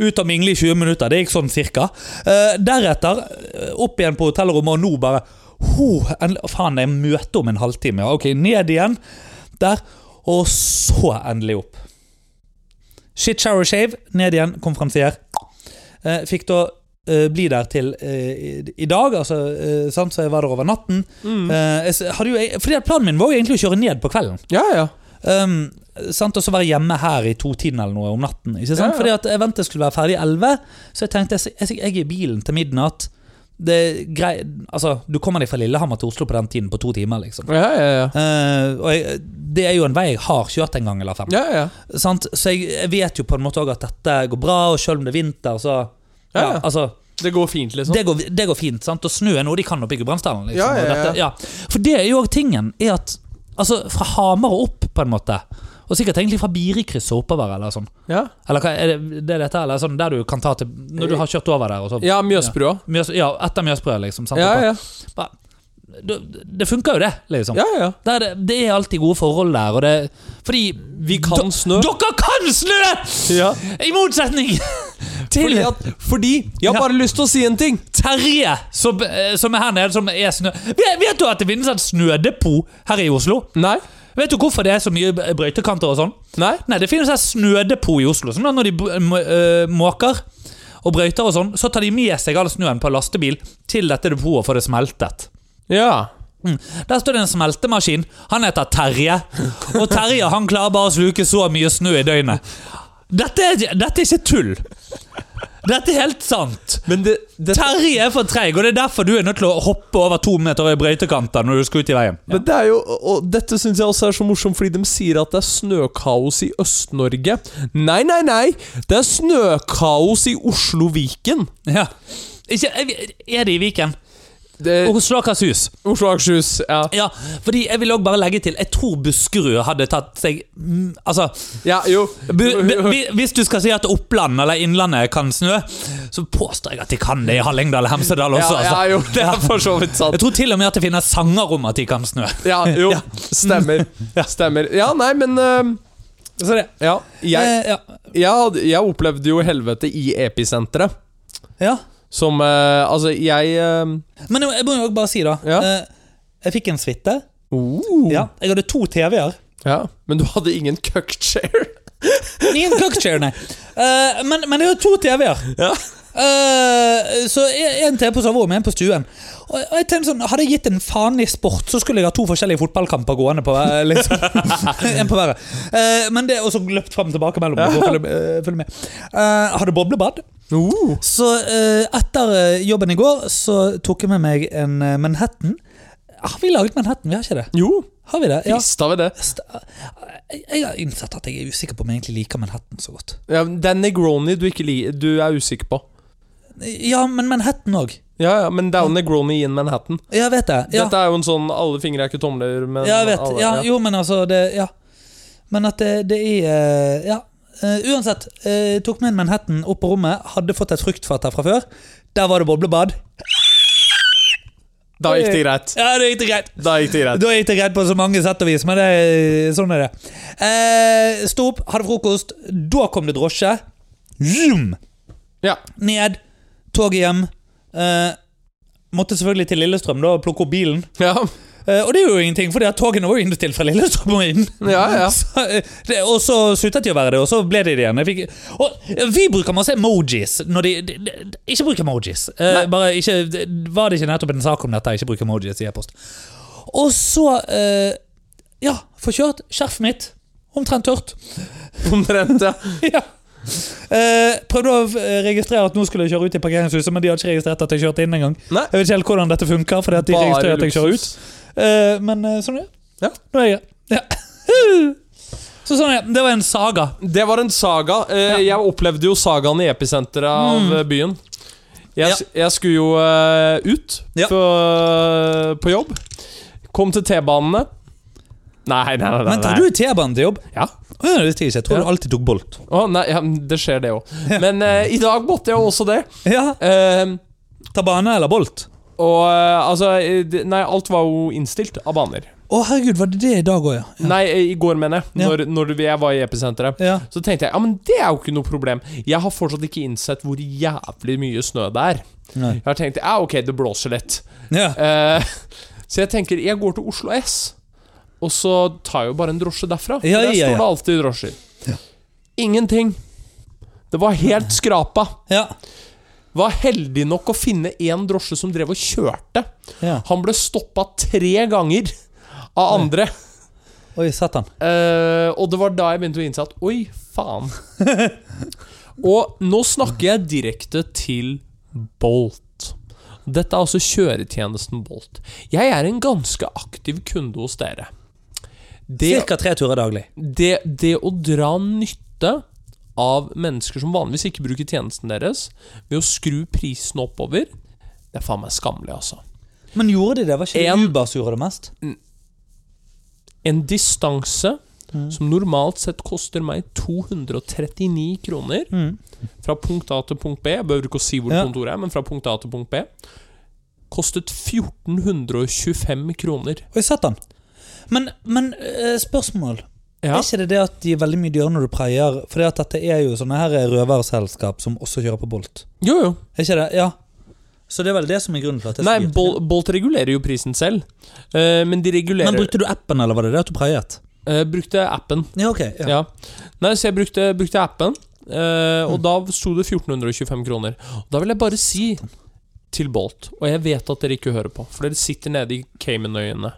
[SPEAKER 2] ut og mingle i 20 minutter. Det gikk sånn cirka. Eh, deretter eh, opp igjen på hotellrommet, og nå bare ho, Faen, jeg møter om en halvtime. Ok, ned igjen. Der. Og så endelig opp. Shit, shower, shave. Ned igjen, konferansier. Eh, fikk da eh, bli der til eh, i, dag, altså, eh, sant? så jeg var der over natten.
[SPEAKER 1] Mm.
[SPEAKER 2] Eh, jo, fordi at Planen min var jo egentlig å kjøre ned på kvelden.
[SPEAKER 1] Ja, ja.
[SPEAKER 2] Um, sant? Og så være hjemme her i to-tiden eller noe om natten. Ikke sant?
[SPEAKER 1] Ja, ja.
[SPEAKER 2] Fordi at eventet skulle være ferdig i 11, så jeg tenkte jeg, jeg, jeg er i bilen til midnatt. Det grei, altså, Du kommer deg fra Lillehammer til Oslo på den tiden på to timer. liksom
[SPEAKER 1] Ja, ja, ja.
[SPEAKER 2] Uh, og jeg, Det er jo en vei jeg har kjørt en gang eller fem.
[SPEAKER 1] ja, ja.
[SPEAKER 2] Sant? Så jeg, jeg vet jo på en måte òg at dette går bra, og selv om det er vinter, så altså,
[SPEAKER 1] Det går fint, liksom.
[SPEAKER 2] det, går, det går fint. sant? Og snø er noe de kan oppe i Gudbrandsdalen. Liksom,
[SPEAKER 1] Ja, ja, ja.
[SPEAKER 2] ja. For det er jo også tingen, er at altså, fra Hamar og opp, på en måte, og sikkert egentlig fra Birikrysset oppover, eller sånn.
[SPEAKER 1] Ja,
[SPEAKER 2] Eller hva er det, det er dette, eller sånn der du kan ta til Når du har kjørt over der og sånn.
[SPEAKER 1] ja Mjøsbrua.
[SPEAKER 2] Mjøs, ja, etter Mjøsbrua, liksom. Sant?
[SPEAKER 1] Ja, ja.
[SPEAKER 2] Bare- Det, funker jo, det. liksom
[SPEAKER 1] ja, ja.
[SPEAKER 2] det, er, det er alltid gode forhold der. Og det, fordi
[SPEAKER 1] Vi kan snø.
[SPEAKER 2] Dere kan snø!
[SPEAKER 1] Ja.
[SPEAKER 2] I motsetning (laughs) til
[SPEAKER 1] Fordi, at, fordi Jeg har
[SPEAKER 2] Ja.
[SPEAKER 1] bare lyst til å si en ting.
[SPEAKER 2] Terje, som, eh, som er her nede, som er snø... Vet, vet du at det finnes et snødepot her i Oslo?
[SPEAKER 1] Nei.
[SPEAKER 2] Vet du hvorfor det er så mye brøytekanter og sånn?
[SPEAKER 1] Nei.
[SPEAKER 2] Nei, det finnes snødepot i Oslo. Sånn da når de øh, måker og brøyter og sånn, så tar de med seg all snøen på lastebil til dette depotet for det smeltet.
[SPEAKER 1] Ja.
[SPEAKER 2] Mm. Der står det en smeltemaskin. Han heter Terje. Og Terje han klarer bare å sluke så mye snø i døgnet. Dette er, dette er ikke tull. Dette er helt sant.
[SPEAKER 1] Men det, det,
[SPEAKER 2] Terje er for treig, og det er derfor du er nødt til å hoppe over to meter i brøytekanter når du skal ut i veien.
[SPEAKER 1] men det er jo Og dette syns jeg også er så morsomt, fordi de sier at det er snøkaos i Øst-Norge. Nei, nei, nei! Det er snøkaos i Oslo-Viken.
[SPEAKER 2] Ja. Ikke, er det i Viken?
[SPEAKER 1] Det-
[SPEAKER 2] Oslo og Akershus.
[SPEAKER 1] Oslo og Akershus. Ja.
[SPEAKER 2] Ja, fordi jeg vil også bare legge til Jeg tror Buskerud hadde tatt seg mm, Altså
[SPEAKER 1] ja, jo.
[SPEAKER 2] Hvis du skal si at Oppland eller Innlandet kan snø, så påstår jeg at de kan det i Hallingdal og Hemsedal også.
[SPEAKER 1] ja,
[SPEAKER 2] altså.
[SPEAKER 1] jo, det er for så vidt sant.
[SPEAKER 2] Jeg tror til og med at det finnes sanger om at de kan snø.
[SPEAKER 1] Ja, jo. (laughs) Stemmer. (laughs) Stemmer. Ja, nei, men
[SPEAKER 2] uh... Sorry.
[SPEAKER 1] Ja. Jeg,
[SPEAKER 2] eh,
[SPEAKER 1] jeg, jeg opplevde jo helvete i episenteret.
[SPEAKER 2] ja.
[SPEAKER 1] Som øh, Altså, jeg øhm,
[SPEAKER 2] Men jeg må jo bare si, da.
[SPEAKER 1] Ja.
[SPEAKER 2] eh, Jeg fikk en suite.
[SPEAKER 1] oh.
[SPEAKER 2] Ja, jeg hadde to TV-er.
[SPEAKER 1] ja. Men du hadde ingen cuckchair? (laughs)
[SPEAKER 2] Ingen cookchair, nei. Eh, men, men jeg hadde to TV-er.
[SPEAKER 1] Ja.
[SPEAKER 2] Eh, så en TV på soverommet, en på stuen. Og og jeg tenkte sånn, Hadde jeg gitt en faen i sport, så skulle jeg ha to forskjellige fotballkamper gående på hver- liksom. (laughs) En på hver. Eh, men det Og så løpt fram og tilbake mellom dem. for å Følge, eh, følge med. Eh, hadde boblebad.
[SPEAKER 1] Oh.
[SPEAKER 2] Så eh, etter eh, jobben i går så tok jeg med meg en eh, Manhattan. Har vi laget Manhattan? Vi har ikke det.
[SPEAKER 1] Jo,
[SPEAKER 2] Har vi det? Ja.
[SPEAKER 1] visst har vi det.
[SPEAKER 2] Jeg jeg har innsett at jeg er usikker på om jeg egentlig liker Manhattan så godt.
[SPEAKER 1] Ja, det er Negroni du, ikke liker, du er usikker på.
[SPEAKER 2] Ja, men Manhattan òg.
[SPEAKER 1] Ja, ja, men det er jo Negroni in Manhattan.
[SPEAKER 2] Jeg vet det. Ja,
[SPEAKER 1] Dette er jo en sånn alle fingre er ikke tomler, men
[SPEAKER 2] ja jeg vet.
[SPEAKER 1] alle,
[SPEAKER 2] Ja, jo, men altså det, Ja. Men at det, det er eh, Ja. Eh, uansett, uh, tok med en Manhattan opp på rommet. Hadde fått et fruktfat her fra før. Der var det boblebad.
[SPEAKER 1] Da gikk det greit.
[SPEAKER 2] Ja, det gikk det greit.
[SPEAKER 1] Da gikk det greit.
[SPEAKER 2] Da gikk det greit på så mange sett og vis, men det, sånn er det. Uh, Sto opp, hadde frokost. Da kom det drosje. Zoom!
[SPEAKER 1] Ja.
[SPEAKER 2] Ned. Toget hjem. Uh, måtte selvfølgelig til Lillestrøm da og plukke opp bilen.
[SPEAKER 1] ja.
[SPEAKER 2] Eh, og det er jo ingenting, for togene var jo innstilt fra Lillestrøm og inn.
[SPEAKER 1] Ja, ja. (laughs)
[SPEAKER 2] Så, eh, det, og så sluttet de å være det, og så ble de det igjen. Fikk, og eh, vi bruker masse emojis. Når de, de, de, ikke bruk emojis. Eh, bare ikke, det- Var det ikke nettopp en sak om dette? Ikke bruk emojis i e-post. Og så eh, Ja, få kjørt skjerfet mitt. Omtrent tørt. (laughs)
[SPEAKER 1] Omtrent, ja. (laughs)
[SPEAKER 2] ja. Eh, prøvde å registrere at nå skulle jeg kjøre ut i parkeringshuset, men de hadde ikke registrert at jeg kjørte inn engang. Jeg vet ikke helt hvordan dette funker, fordi at de
[SPEAKER 1] Bare
[SPEAKER 2] registrerer at jeg kjører ut. Eh, men eh, sånn er det.
[SPEAKER 1] Ja.
[SPEAKER 2] Nå er jeg ja. (laughs) Så sånn er det. Var en saga.
[SPEAKER 1] Det var en saga. Eh, Jeg opplevde jo sagaen i episenteret av mm. byen. Jeg,
[SPEAKER 2] Ja.
[SPEAKER 1] jeg skulle jo eh, ut
[SPEAKER 2] Ja.
[SPEAKER 1] på, på jobb. Kom til T-banene. Nei, nei, nei. nei,
[SPEAKER 2] Men tar du T-banen til jobb?
[SPEAKER 1] Ja.
[SPEAKER 2] Ja, det jeg tror
[SPEAKER 1] Ja.
[SPEAKER 2] du alltid tok Bolt.
[SPEAKER 1] Å, nei ja, det skjer, det òg. Men eh, i dag måtte jeg også det.
[SPEAKER 2] Ja,
[SPEAKER 1] Eh,
[SPEAKER 2] Ta bane eller Bolt?
[SPEAKER 1] Og eh, altså eh, Nei, alt var jo innstilt av baner.
[SPEAKER 2] Å, herregud, var det det i dag òg, ja? ja?
[SPEAKER 1] Nei, eh, i går, mener jeg. Når, når jeg var i episenteret.
[SPEAKER 2] Ja.
[SPEAKER 1] Så tenkte jeg ja, men det er jo ikke noe problem. Jeg har fortsatt ikke innsett hvor jævlig mye snø det er.
[SPEAKER 2] Nei.
[SPEAKER 1] Jeg har tenkt ja, ok, det blåser litt.
[SPEAKER 2] ja.
[SPEAKER 1] Eh, (laughs) så jeg tenker jeg går til Oslo S, og så tar jeg jo bare en drosje derfra.
[SPEAKER 2] Ja,
[SPEAKER 1] der står det alltid drosjer. Ingenting. Det var helt skrapa.
[SPEAKER 2] ja.
[SPEAKER 1] Var heldig nok å finne én drosje som drev og kjørte.
[SPEAKER 2] ja.
[SPEAKER 1] Han ble stoppa tre ganger av andre.
[SPEAKER 2] Oi, satan.
[SPEAKER 1] Uh, og det var da jeg begynte å innse at oi, faen. (laughs) og nå snakker jeg direkte til Bolt. Dette er altså kjøretjenesten Bolt. Jeg er en ganske aktiv kunde hos dere. Det,
[SPEAKER 2] Cirka tre turer daglig.
[SPEAKER 1] det, det å dra nytte av mennesker som vanligvis ikke bruker tjenesten deres, ved å skru prisen oppover, det er faen meg skammelig, altså.
[SPEAKER 2] Men gjorde de det? Var ikke
[SPEAKER 1] En-
[SPEAKER 2] det Uber som gjorde det mest?
[SPEAKER 1] En distanse som normalt sett koster meg 239 kroner
[SPEAKER 2] Mm.
[SPEAKER 1] fra punkt A til punkt B Jeg behøver ikke å si hvor
[SPEAKER 2] Ja.
[SPEAKER 1] kontoret er, men fra punkt A til punkt B kostet 1425 kroner.
[SPEAKER 2] Oi, satan. Men, men eh, spørsmål.
[SPEAKER 1] Ja.
[SPEAKER 2] Er ikke det det at de er veldig mye dyrere når du preier? For det at dette er jo sånne her røverselskap som også kjører på Bolt.
[SPEAKER 1] Jo, jo.
[SPEAKER 2] Er ikke det? Ja. Så det er vel det som er grunnen til at det er så
[SPEAKER 1] Nei,
[SPEAKER 2] dyrt.
[SPEAKER 1] Bol Bolt regulerer jo prisen selv. Eh, men de regulerer
[SPEAKER 2] Men brukte du appen, eller var det det at du preiet?
[SPEAKER 1] Eh, Brukte appen.
[SPEAKER 2] Ja, ok. Ja.
[SPEAKER 1] Ja. Nei, så jeg brukte, brukte appen, eh, og da sto det 1425 kroner. Og da vil jeg bare si til Bolt, og jeg vet at dere ikke hører på, for dere sitter nede i Caymanøyene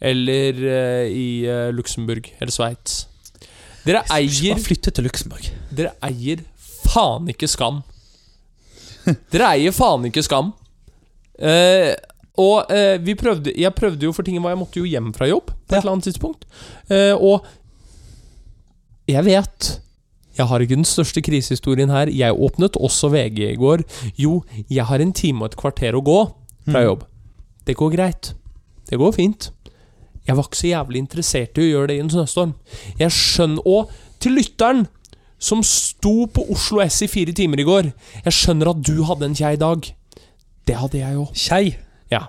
[SPEAKER 1] eller eh, i eh, Luxembourg eller Sveits. Dere eier
[SPEAKER 2] flytte til Luxembourg.
[SPEAKER 1] Dere eier faen ikke skam. Dere eier faen ikke skam. Eh, og eh, vi prøvde Jeg prøvde jo for tingen var Jeg måtte jo hjem fra jobb på et eller annet tidspunkt. Eh, og jeg vet Jeg har ikke den største krisehistorien her. Jeg åpnet også VG i går. Jo, jeg har en time og et kvarter å gå fra
[SPEAKER 2] Mm.
[SPEAKER 1] jobb. Det går greit. Det går fint. Jeg var ikke så jævlig interessert i å gjøre det i en snøstorm. Jeg skjønner Og til lytteren som sto på Oslo S i fire timer i går. Jeg skjønner at du hadde en kjei dag. Det hadde jeg òg.
[SPEAKER 2] Kjei?
[SPEAKER 1] Ja.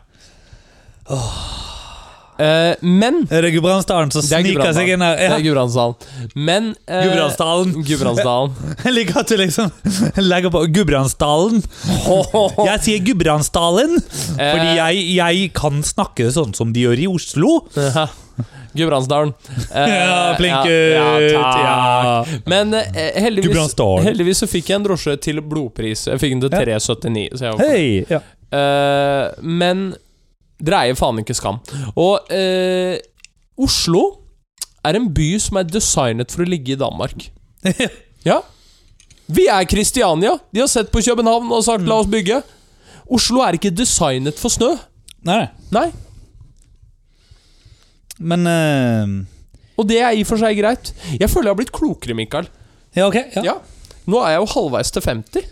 [SPEAKER 1] Eh, men
[SPEAKER 2] Er det Gudbrandsdalen som
[SPEAKER 1] er
[SPEAKER 2] sniker seg inn her?
[SPEAKER 1] Det er Gudbrandsdalen. Men uh,
[SPEAKER 2] Gudbrandsdalen.
[SPEAKER 1] Gudbrandsdalen. (laughs)
[SPEAKER 2] Jeg liker at du liksom legger på Gudbrandsdalen. (laughs) Jeg sier Gudbrandsdalen fordi
[SPEAKER 1] Eh,
[SPEAKER 2] jeg, jeg kan snakke sånn som de gjør i Oslo.
[SPEAKER 1] ja. Gudbrandsdalen. (laughs) Eh,
[SPEAKER 2] Ja, flink
[SPEAKER 1] ja,
[SPEAKER 2] gutt.
[SPEAKER 1] ja, takk.
[SPEAKER 2] Ja.
[SPEAKER 1] Men heldigvis, heldigvis så fikk jeg en drosje til blodpris. Jeg fikk den til 379. Så jeg var!
[SPEAKER 2] Ja.
[SPEAKER 1] Eh, men dere eier faen ikke skam. Og eh, Oslo er en by som er designet for å ligge i Danmark. (laughs) Ja. Vi er Kristiania. De har sett på København og sagt 'la oss bygge'. Oslo er ikke designet for snø.
[SPEAKER 2] Nei,
[SPEAKER 1] Nei.
[SPEAKER 2] men uh...
[SPEAKER 1] Og det er i og for seg greit. Jeg føler jeg har blitt klokere, Mikael.
[SPEAKER 2] Ja, ok. Ja.
[SPEAKER 1] Ja. Nå er jeg jo halvveis til 50.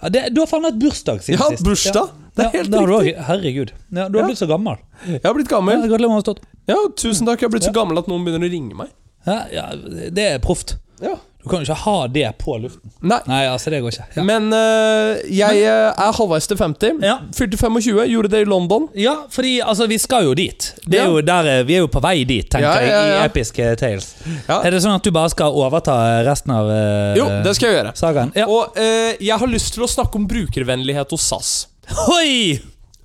[SPEAKER 2] Ja, det, du har faen hatt bursdag siden
[SPEAKER 1] Ja,
[SPEAKER 2] sist.
[SPEAKER 1] bursdag. Det er helt
[SPEAKER 2] det har du
[SPEAKER 1] riktig.
[SPEAKER 2] også. Herregud. Ja, du har blitt så gammel.
[SPEAKER 1] Jeg har blitt
[SPEAKER 2] Ja,
[SPEAKER 1] gammel.
[SPEAKER 2] gratulerer med å ha stått.
[SPEAKER 1] Ja, tusen takk. Jeg har blitt så gammel at noen begynner å ringe meg.
[SPEAKER 2] Ja, ja, det er proft.
[SPEAKER 1] Ja.
[SPEAKER 2] Du kan jo ikke ha det på luften.
[SPEAKER 1] Nei.
[SPEAKER 2] Nei, altså, det går ikke. Ja,
[SPEAKER 1] Men eh, jeg eh, er halvveis til 50.
[SPEAKER 2] Ja.
[SPEAKER 1] Fylte 25, gjorde det i London.
[SPEAKER 2] ja fordi altså, vi skal jo dit. Det er
[SPEAKER 1] Ja.
[SPEAKER 2] jo der, eh, vi er jo på vei dit, tenker
[SPEAKER 1] Ja, ja, ja.
[SPEAKER 2] jeg, i episke tales.
[SPEAKER 1] Ja.
[SPEAKER 2] Er det sånn at du bare skal overta resten av eh,
[SPEAKER 1] Jo, det skal jeg gjøre.
[SPEAKER 2] sagaen? Ja.
[SPEAKER 1] Og eh, jeg har lyst til å snakke om brukervennlighet hos SAS.
[SPEAKER 2] Oi!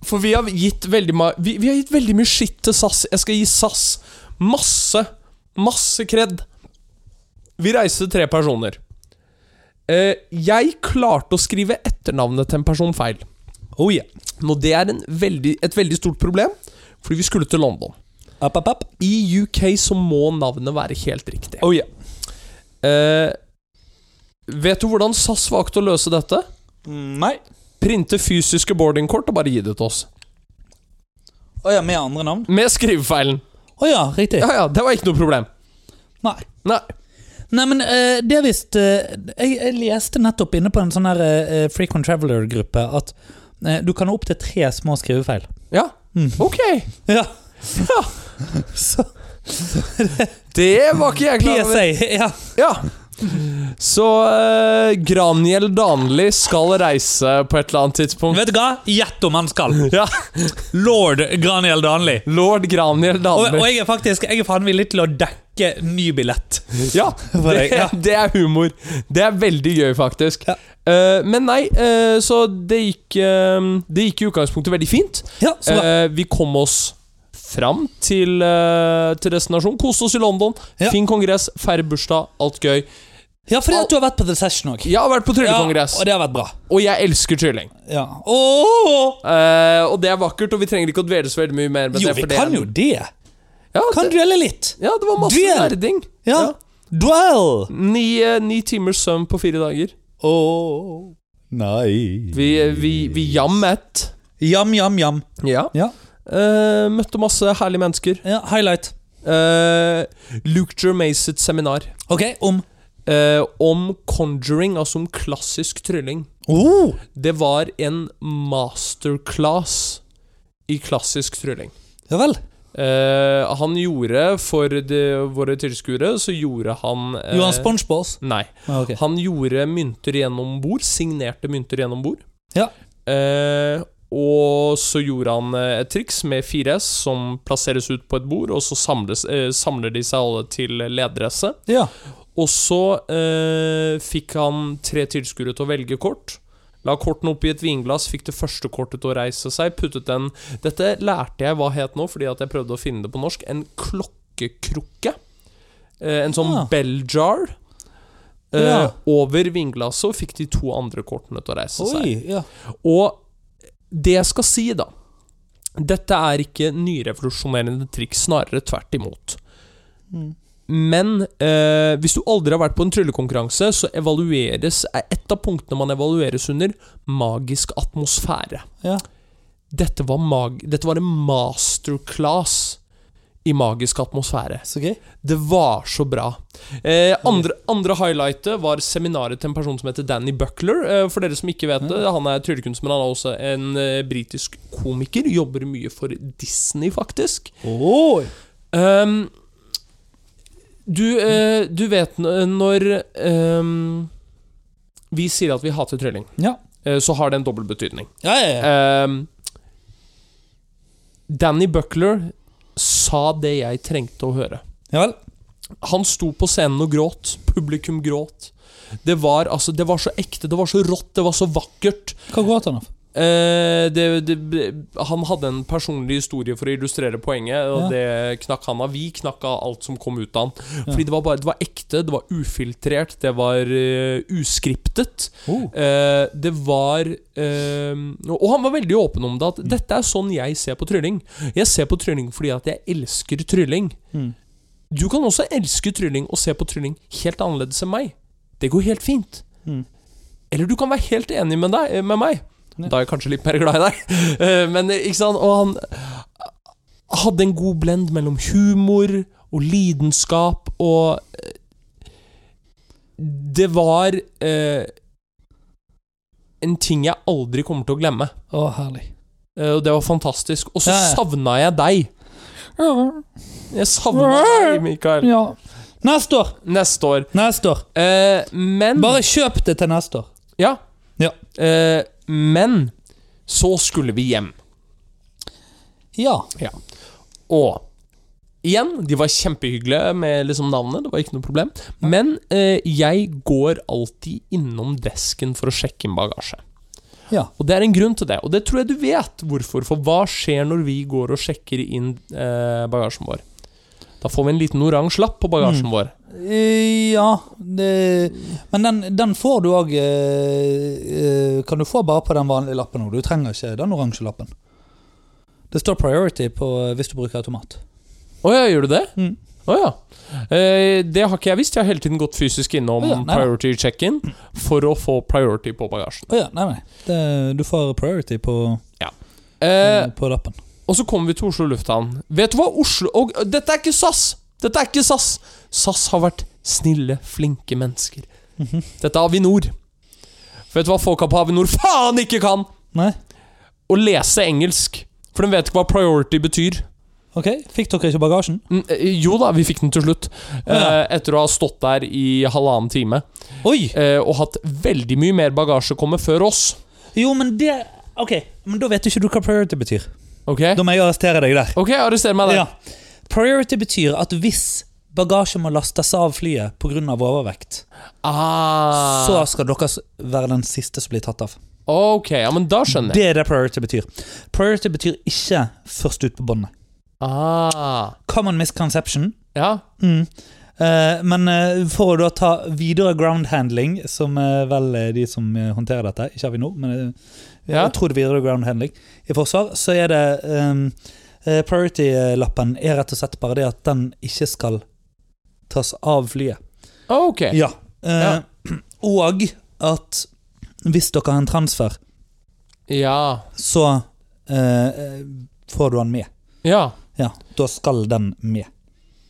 [SPEAKER 1] For vi har gitt veldig, vi, vi har gitt veldig mye skitt til SAS. Jeg skal gi SAS masse, masse kred. Vi reiste tre personer. Eh, jeg klarte å skrive etternavnet til en person feil.
[SPEAKER 2] Oh yeah.
[SPEAKER 1] Nå det er en veldig, et veldig stort problem, fordi vi skulle til London.
[SPEAKER 2] Up, up, up.
[SPEAKER 1] I UK så må navnet være helt riktig.
[SPEAKER 2] Oh yeah.
[SPEAKER 1] Eh, vet du hvordan SAS valgte å løse dette?
[SPEAKER 2] Nei.
[SPEAKER 1] Printe fysiske boardingkort og bare gi det til oss.
[SPEAKER 2] Å ja, med andre navn?
[SPEAKER 1] Med skrivefeilen.
[SPEAKER 2] Å ja, riktig.
[SPEAKER 1] Ja, ja, det var ikke noe problem.
[SPEAKER 2] Nei.
[SPEAKER 1] Nei.
[SPEAKER 2] Nei, men uh, det er visst uh, jeg, jeg leste nettopp inne på en sånn her uh, Frequent Traveler-gruppe at eh, du kan ha opptil tre små skrivefeil.
[SPEAKER 1] Ja,
[SPEAKER 2] Mm.
[SPEAKER 1] ok. (laughs)
[SPEAKER 2] Ja.
[SPEAKER 1] Ja, (laughs)
[SPEAKER 2] Så
[SPEAKER 1] det var ikke jeg klar over.
[SPEAKER 2] PSA. Ja.
[SPEAKER 1] Ja. Så uh, Graniel Danli skal reise på et eller annet tidspunkt.
[SPEAKER 2] Vet du hva? Gjett om han skal. (laughs)
[SPEAKER 1] Ja,
[SPEAKER 2] Lord Graniel Danli.
[SPEAKER 1] Lord Graniel
[SPEAKER 2] Og, og jeg er faktisk Jeg er faen villig til å dekke ny billett.
[SPEAKER 1] Ja, (laughs) det,
[SPEAKER 2] ja.
[SPEAKER 1] det er humor. Det er veldig gøy, faktisk.
[SPEAKER 2] Ja.
[SPEAKER 1] Eh, men nei, eh, så det gikk eh, Det gikk i utgangspunktet veldig fint.
[SPEAKER 2] Ja, så bra.
[SPEAKER 1] Eh, vi kom oss fram til, uh, til destinasjonen. Koste oss i London.
[SPEAKER 2] Ja.
[SPEAKER 1] Fin kongress, feire bursdag, alt gøy.
[SPEAKER 2] Ja, fordi at du har vært på The Session òg.
[SPEAKER 1] Jeg har vært på tryllekongress,
[SPEAKER 2] og det har vært bra.
[SPEAKER 1] og jeg elsker trylling.
[SPEAKER 2] Ja. Åh!
[SPEAKER 1] Eh, og det er vakkert, og vi trenger ikke å dvele så veldig mye mer med
[SPEAKER 2] Jo,
[SPEAKER 1] det.
[SPEAKER 2] vi
[SPEAKER 1] det er-
[SPEAKER 2] kan jo det.
[SPEAKER 1] Ja,
[SPEAKER 2] Kan
[SPEAKER 1] det,
[SPEAKER 2] duelle litt.
[SPEAKER 1] ja, det var masse nerding.
[SPEAKER 2] Ja.
[SPEAKER 1] Ja.
[SPEAKER 2] Duell.
[SPEAKER 1] Ni, eh, ni timers søvn på fire dager.
[SPEAKER 2] Åh Nei
[SPEAKER 1] Vi, vi, vi jammet.
[SPEAKER 2] Jam, jam, jam.
[SPEAKER 1] Ja.
[SPEAKER 2] Ja.
[SPEAKER 1] Eh, møtte masse herlige mennesker.
[SPEAKER 2] ja highlight.
[SPEAKER 1] Uh, Luke sitt seminar
[SPEAKER 2] Ok, om
[SPEAKER 1] eh, om conjuring, altså om klassisk trylling.
[SPEAKER 2] oh.
[SPEAKER 1] Det var en masterclass i klassisk trylling.
[SPEAKER 2] Ja vel.
[SPEAKER 1] Eh, han gjorde, for de, våre tilskuere, så gjorde han eh,
[SPEAKER 2] Johan Spongebås?
[SPEAKER 1] Nei.
[SPEAKER 2] Ah, okay.
[SPEAKER 1] Han gjorde mynter gjennom bord. Signerte mynter gjennom bord.
[SPEAKER 2] Ja.
[SPEAKER 1] Eh, og så gjorde han eh, et triks med 4S som plasseres ut på et bord, og så samles, eh, samler de seg alle til lederesse.
[SPEAKER 2] Ja.
[SPEAKER 1] Og så eh, fikk han tre tilskuere til å velge kort. La kortene oppi et vinglass, fikk det første kortet til å reise seg. Puttet den Dette lærte jeg hva het nå, fordi at jeg prøvde å finne det på norsk. En klokkekrukke. Eh, en sånn
[SPEAKER 2] ja.
[SPEAKER 1] bell jar. Eh,
[SPEAKER 2] Ja.
[SPEAKER 1] Over vinglasset, og fikk de to andre kortene til å reise seg.
[SPEAKER 2] Ja.
[SPEAKER 1] Og det jeg skal si, da Dette er ikke nyrevolusjonerende triks, snarere tvert imot.
[SPEAKER 2] Mm.
[SPEAKER 1] Men eh, hvis du aldri har vært på en tryllekonkurranse, så evalueres er et av punktene man evalueres under, magisk atmosfære.
[SPEAKER 2] Ja.
[SPEAKER 1] Dette var, mag dette var en masterclass i magisk atmosfære.
[SPEAKER 2] Okay.
[SPEAKER 1] Det var så bra. Eh, andre, andre highlightet var seminaret til en person som heter Danny Buckler. Eh, for dere som ikke vet det, han er tryllekunstner, men han er også en eh, britisk komiker. Jobber mye for Disney, faktisk.
[SPEAKER 2] Oh.
[SPEAKER 1] Ehm, du, eh, du vet når eh, vi sier at vi hater trylling,
[SPEAKER 2] Ja.
[SPEAKER 1] eh, så har det en dobbel betydning.
[SPEAKER 2] Ja, ja, ja.
[SPEAKER 1] Ehm, Danny Buckler sa det jeg trengte å høre.
[SPEAKER 2] ja vel.
[SPEAKER 1] Han sto på scenen og gråt. Publikum gråt. Det var, altså, det var så ekte, det var så rått, det var så vakkert.
[SPEAKER 2] Hva gråt han av?
[SPEAKER 1] Eh, det, det, han hadde en personlig historie for å illustrere poenget, og
[SPEAKER 2] Ja.
[SPEAKER 1] det knakk han av. Vi knakk av alt som kom ut av han.
[SPEAKER 2] Ja.
[SPEAKER 1] Fordi det var, bare, det var ekte, det var ufiltrert, det var uh, uskriptet.
[SPEAKER 2] Oh.
[SPEAKER 1] Eh, det var eh, Og han var veldig åpen om det, at dette er sånn jeg ser på trylling. Jeg ser på trylling fordi at jeg elsker trylling.
[SPEAKER 2] Mm.
[SPEAKER 1] Du kan også elske trylling og se på trylling helt annerledes enn meg. Det går helt fint.
[SPEAKER 2] Mm.
[SPEAKER 1] Eller du kan være helt enig med, deg, med meg. Da er jeg kanskje litt mer glad i deg. (laughs) Eh, Men eh, ikke sant Og han hadde en god blend mellom humor og lidenskap og eh, Det var eh, en ting jeg aldri kommer til å glemme.
[SPEAKER 2] Å, herlig.
[SPEAKER 1] Og det var fantastisk. Og så
[SPEAKER 2] ja.
[SPEAKER 1] savna jeg deg. Jeg savna deg, Mikael.
[SPEAKER 2] Ja. Neste år.
[SPEAKER 1] Neste år.
[SPEAKER 2] Neste år.
[SPEAKER 1] Eh, men
[SPEAKER 2] Bare kjøp det til neste år.
[SPEAKER 1] Ja.
[SPEAKER 2] Ja.
[SPEAKER 1] Eh, men så skulle vi hjem.
[SPEAKER 2] Ja.
[SPEAKER 1] Og igjen, de var kjempehyggelige med liksom navnet. Det var ikke noe problem. Men eh, jeg går alltid innom desken for å sjekke inn bagasje.
[SPEAKER 2] Ja.
[SPEAKER 1] Og det er en grunn til det. Og det tror jeg du vet hvorfor. For hva skjer når vi går og sjekker inn eh, bagasjen vår? Da får vi en liten oransje lapp på bagasjen
[SPEAKER 2] Mm.
[SPEAKER 1] vår.
[SPEAKER 2] Eh, Ja, det, men den, den får du òg Kan du få bare på den vanlige lappen òg. Du trenger ikke den oransje lappen. Det står 'priority' på eh, hvis du bruker automat.
[SPEAKER 1] Å ja, gjør du det?
[SPEAKER 2] Mm.
[SPEAKER 1] Oh ja. Eh, det har ikke jeg visst. Jeg har hele tiden gått fysisk innom
[SPEAKER 2] oh ja, nei
[SPEAKER 1] priority check-in for å få priority på bagasjen.
[SPEAKER 2] Ja, nei, nei. Det, du får 'priority' på,
[SPEAKER 1] Eh,
[SPEAKER 2] på lappen.
[SPEAKER 1] og så kommer vi til Oslo lufthavn. Vet du hva Oslo Og dette er ikke SAS! Dette er ikke SAS! SAS har vært snille, flinke mennesker. Dette er Avinor. Vet du hva folka på Avinor faen ikke kan?
[SPEAKER 2] Nei?
[SPEAKER 1] Å lese engelsk. For de vet ikke hva priority betyr.
[SPEAKER 2] Ok, Fikk dere ikke bagasjen?
[SPEAKER 1] Mm, eh, Jo da, vi fikk den til slutt.
[SPEAKER 2] Ja.
[SPEAKER 1] Eh, etter å ha stått der i halvannen time.
[SPEAKER 2] Oi!
[SPEAKER 1] Eh, og hatt veldig mye mer bagasje komme før oss.
[SPEAKER 2] Jo, men det Ok, men da vet ikke du hva 'priority' betyr.
[SPEAKER 1] Ok?
[SPEAKER 2] Da må jeg arrestere deg der.
[SPEAKER 1] Ok, arrester meg der.
[SPEAKER 2] Ja. Priority betyr at hvis bagasje må lastes av flyet pga. overvekt,
[SPEAKER 1] Ah,
[SPEAKER 2] så skal dere være den siste som blir tatt av.
[SPEAKER 1] Ok, ja, men da skjønner jeg.
[SPEAKER 2] Det er det priority betyr. Priority betyr ikke først ut på båndet.
[SPEAKER 1] Ah,
[SPEAKER 2] Common misconception.
[SPEAKER 1] ja.
[SPEAKER 2] Mm. Uh, men uh, for å da ta videre ground handling, som uh, vel er de som håndterer dette, ikke Avinor, men eh,
[SPEAKER 1] Ja.
[SPEAKER 2] jeg tror det er videre ground handling i forsvar, så er det um, Priority-lappen er rett og slett bare det at den ikke skal tas av flyet.
[SPEAKER 1] Ok.
[SPEAKER 2] Ja. Eh,
[SPEAKER 1] Ja. (clears throat)
[SPEAKER 2] Og at hvis dere har en transfer,
[SPEAKER 1] Ja.
[SPEAKER 2] så eh, eh, får du den med.
[SPEAKER 1] Ja.
[SPEAKER 2] Ja, Da skal den med.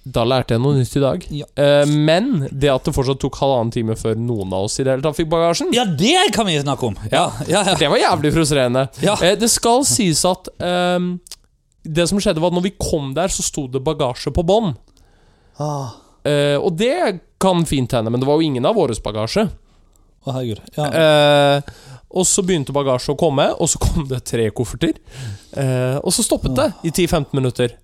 [SPEAKER 1] Da lærte jeg noe nytt i dag.
[SPEAKER 2] Ja.
[SPEAKER 1] Eh, men det at det fortsatt tok halvannen time før noen av oss i det hele tatt fikk bagasjen,
[SPEAKER 2] Ja, det kan vi snakke om! Ja,
[SPEAKER 1] det var jævlig frustrerende.
[SPEAKER 2] Ja.
[SPEAKER 1] Eh, det skal sies at ehm, det som skjedde, var at når vi kom der, så sto det bagasje på bånn.
[SPEAKER 2] Ah,
[SPEAKER 1] Eh, og det kan fint hende, men det var jo ingen av våres bagasje.
[SPEAKER 2] Å, herregud. Ja.
[SPEAKER 1] Eh, og så begynte bagasje å komme, og så kom det tre kofferter. Eh, og så stoppet det i 10-15 minutter.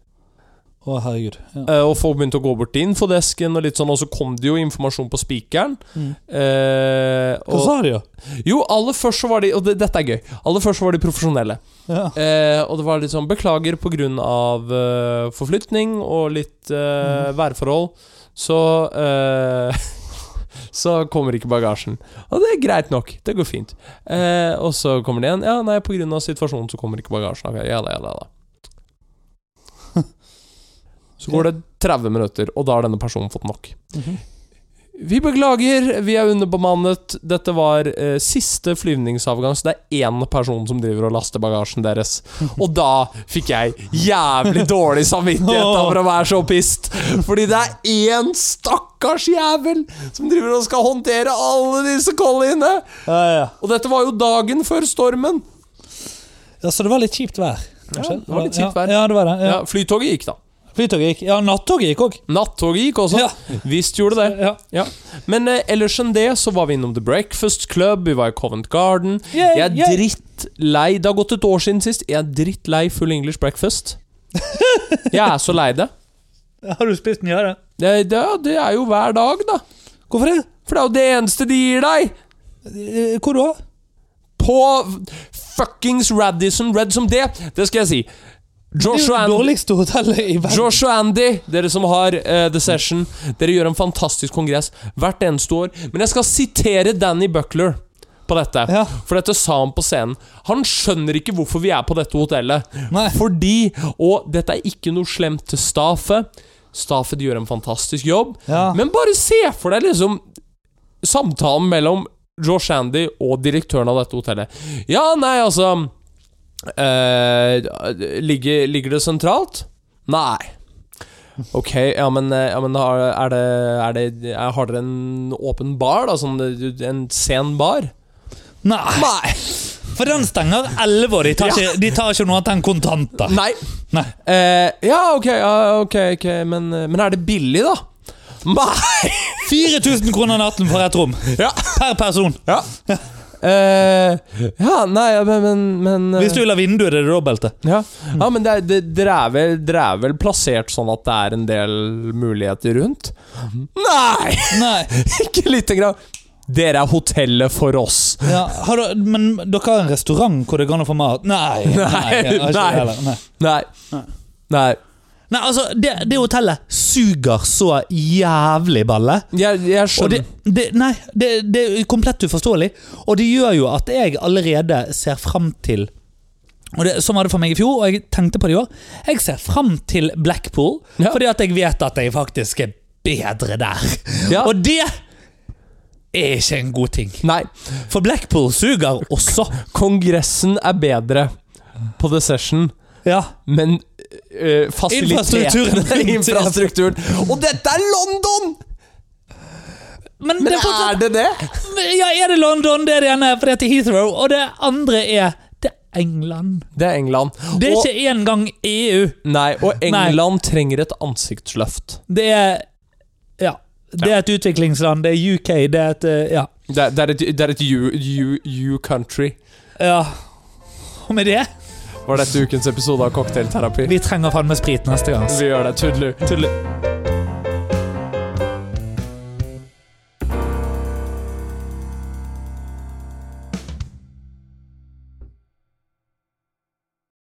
[SPEAKER 2] Å, herregud. Ja.
[SPEAKER 1] Eh, og folk begynte å gå bort til infodesken, og litt sånn, og så kom det jo informasjon på spikeren.
[SPEAKER 2] Mm.
[SPEAKER 1] Eh,
[SPEAKER 2] Hva sa de, da?
[SPEAKER 1] jo, aller først så var de Og det, dette er gøy. Aller først så var de profesjonelle.
[SPEAKER 2] Ja.
[SPEAKER 1] Eh, og det var litt sånn Beklager pga. Uh, forflytning og litt uh,
[SPEAKER 2] Mm.
[SPEAKER 1] værforhold. Så uh, (laughs) Så kommer ikke bagasjen. Og det er greit nok. Det går fint. Eh, og så kommer det igjen. Ja, nei, pga. situasjonen så kommer ikke bagasjen. Okay, ja da, ja da. ja da. Så går det 30 minutter, og da har denne personen fått nok.
[SPEAKER 2] Mhm.
[SPEAKER 1] Vi beklager, vi er underbemannet. Dette var eh, siste flyvningsavgang, så det er én person som driver og laster bagasjen deres. (laughs) Og da fikk jeg jævlig dårlig samvittighet over å være så pissed. Fordi det er én stakkars jævel som driver og skal håndtere alle disse colliene.
[SPEAKER 2] Ja, ja.
[SPEAKER 1] Og dette var jo dagen før stormen.
[SPEAKER 2] ja, så det var litt kjipt vær?
[SPEAKER 1] Ja, det var litt kjipt vær.
[SPEAKER 2] Ja, det var det.
[SPEAKER 1] Flytoget gikk, da.
[SPEAKER 2] Flytoget gikk. Ja, nattoget gikk òg.
[SPEAKER 1] Nattoget gikk også.
[SPEAKER 2] Ja.
[SPEAKER 1] Visst gjorde det.
[SPEAKER 2] Ja.
[SPEAKER 1] Ja. Men eh, ellers enn det så var vi innom The Breakfast Club, vi var i Covent Garden.
[SPEAKER 2] Yeah,
[SPEAKER 1] Jeg er
[SPEAKER 2] yeah.
[SPEAKER 1] drittlei Det har gått et år siden sist. Jeg er drittlei full English breakfast. (laughs) Jeg er så lei det.
[SPEAKER 2] Har du spist mye av det?
[SPEAKER 1] Det, det. det er jo hver dag, da.
[SPEAKER 2] Hvorfor det?
[SPEAKER 1] For det er jo det eneste de gir deg.
[SPEAKER 2] Eh, Hvor da?
[SPEAKER 1] På fuckings Radisson Red som det. Det skal jeg si.
[SPEAKER 2] Det er
[SPEAKER 1] Josh
[SPEAKER 2] jo
[SPEAKER 1] og
[SPEAKER 2] det
[SPEAKER 1] Andy,
[SPEAKER 2] dårligste hotellet i verden.
[SPEAKER 1] Josh Andy, dere som har uh, The Session, dere gjør en fantastisk kongress hvert eneste år. Men jeg skal sitere Danny Buckler på dette.
[SPEAKER 2] Ja.
[SPEAKER 1] For dette sa han på scenen. Han skjønner ikke hvorfor vi er på dette hotellet.
[SPEAKER 2] Nei.
[SPEAKER 1] Fordi Og dette er ikke noe slemt til staffet. Staffet gjør en fantastisk jobb.
[SPEAKER 2] Ja.
[SPEAKER 1] Men bare se for deg liksom samtalen mellom Josh Andy og direktøren av dette hotellet. Ja, nei, altså eh, ligger, ligger det sentralt? Nei. Ok, ja, men, eh, ja, men har, er det, er det Har dere en åpen bar, da? Sånn eh, en sen bar?
[SPEAKER 2] Nei.
[SPEAKER 1] Nei!
[SPEAKER 2] For den stenger 11, og de tar,
[SPEAKER 1] Ja.
[SPEAKER 2] de tar ikke noe annet enn kontanter.
[SPEAKER 1] Nei.
[SPEAKER 2] Nei.
[SPEAKER 1] Uh, ja, ok, ja, ok, ok men, men er det billig, da? Nei!
[SPEAKER 2] 4000 kroner natten for ett rom.
[SPEAKER 1] Ja.
[SPEAKER 2] Per person.
[SPEAKER 1] Ja. Eh, ja, nei, men, men, men eh,
[SPEAKER 2] Hvis du vil ha vinduer, er det dobbelte.
[SPEAKER 1] ja. ja, men det det, dere, er vel, dere er vel plassert sånn at det er en del muligheter rundt? Nei!
[SPEAKER 2] Nei. (laughs)
[SPEAKER 1] Ikke lite grann. Dere er hotellet for oss.
[SPEAKER 2] Ja, har du, men dere har en restaurant hvor det går an å få mat? Nei. nei,
[SPEAKER 1] Nei.
[SPEAKER 2] nei.
[SPEAKER 1] Nei.
[SPEAKER 2] Nei.
[SPEAKER 1] Nei.
[SPEAKER 2] Altså, det, det hotellet suger så jævlig balle.
[SPEAKER 1] Jeg, jeg skjønner.
[SPEAKER 2] det, det, nei, det, det er komplett uforståelig. Og det gjør jo at jeg allerede ser fram til og det, Sånn var det for meg i fjor, og jeg tenkte på det i år. Jeg ser fram til Blackpool,
[SPEAKER 1] Ja.
[SPEAKER 2] fordi at jeg vet at jeg faktisk er bedre der.
[SPEAKER 1] Ja.
[SPEAKER 2] Og det er ikke en god ting.
[SPEAKER 1] Nei.
[SPEAKER 2] For Blackpool suger også.
[SPEAKER 1] Kongressen er bedre på The Session,
[SPEAKER 2] Ja.
[SPEAKER 1] men fasilitetene
[SPEAKER 2] Infrastrukturen. (laughs)
[SPEAKER 1] Infrastrukturen. Og dette er London!
[SPEAKER 2] Men,
[SPEAKER 1] Men
[SPEAKER 2] det er fortsatt
[SPEAKER 1] er det det?
[SPEAKER 2] Ja, er det London? Det er det ene, for det heter Heathrow. Og det andre er det er England.
[SPEAKER 1] Det er England.
[SPEAKER 2] Det er
[SPEAKER 1] og,
[SPEAKER 2] ikke engang EU.
[SPEAKER 1] Nei, og England trenger et ansiktsløft.
[SPEAKER 2] Det er Ja. Det er et utviklingsland. Det er UK. Det er et eh, Ja.
[SPEAKER 1] Det, er- det er et, det er et you, you, you country.
[SPEAKER 2] ja. Og med det
[SPEAKER 1] Var dette ukens episode av Cocktailterapi?
[SPEAKER 2] Vi trenger faen meg sprit neste gang.
[SPEAKER 1] Vi gjør det. Tudelu.
[SPEAKER 2] Tudelu.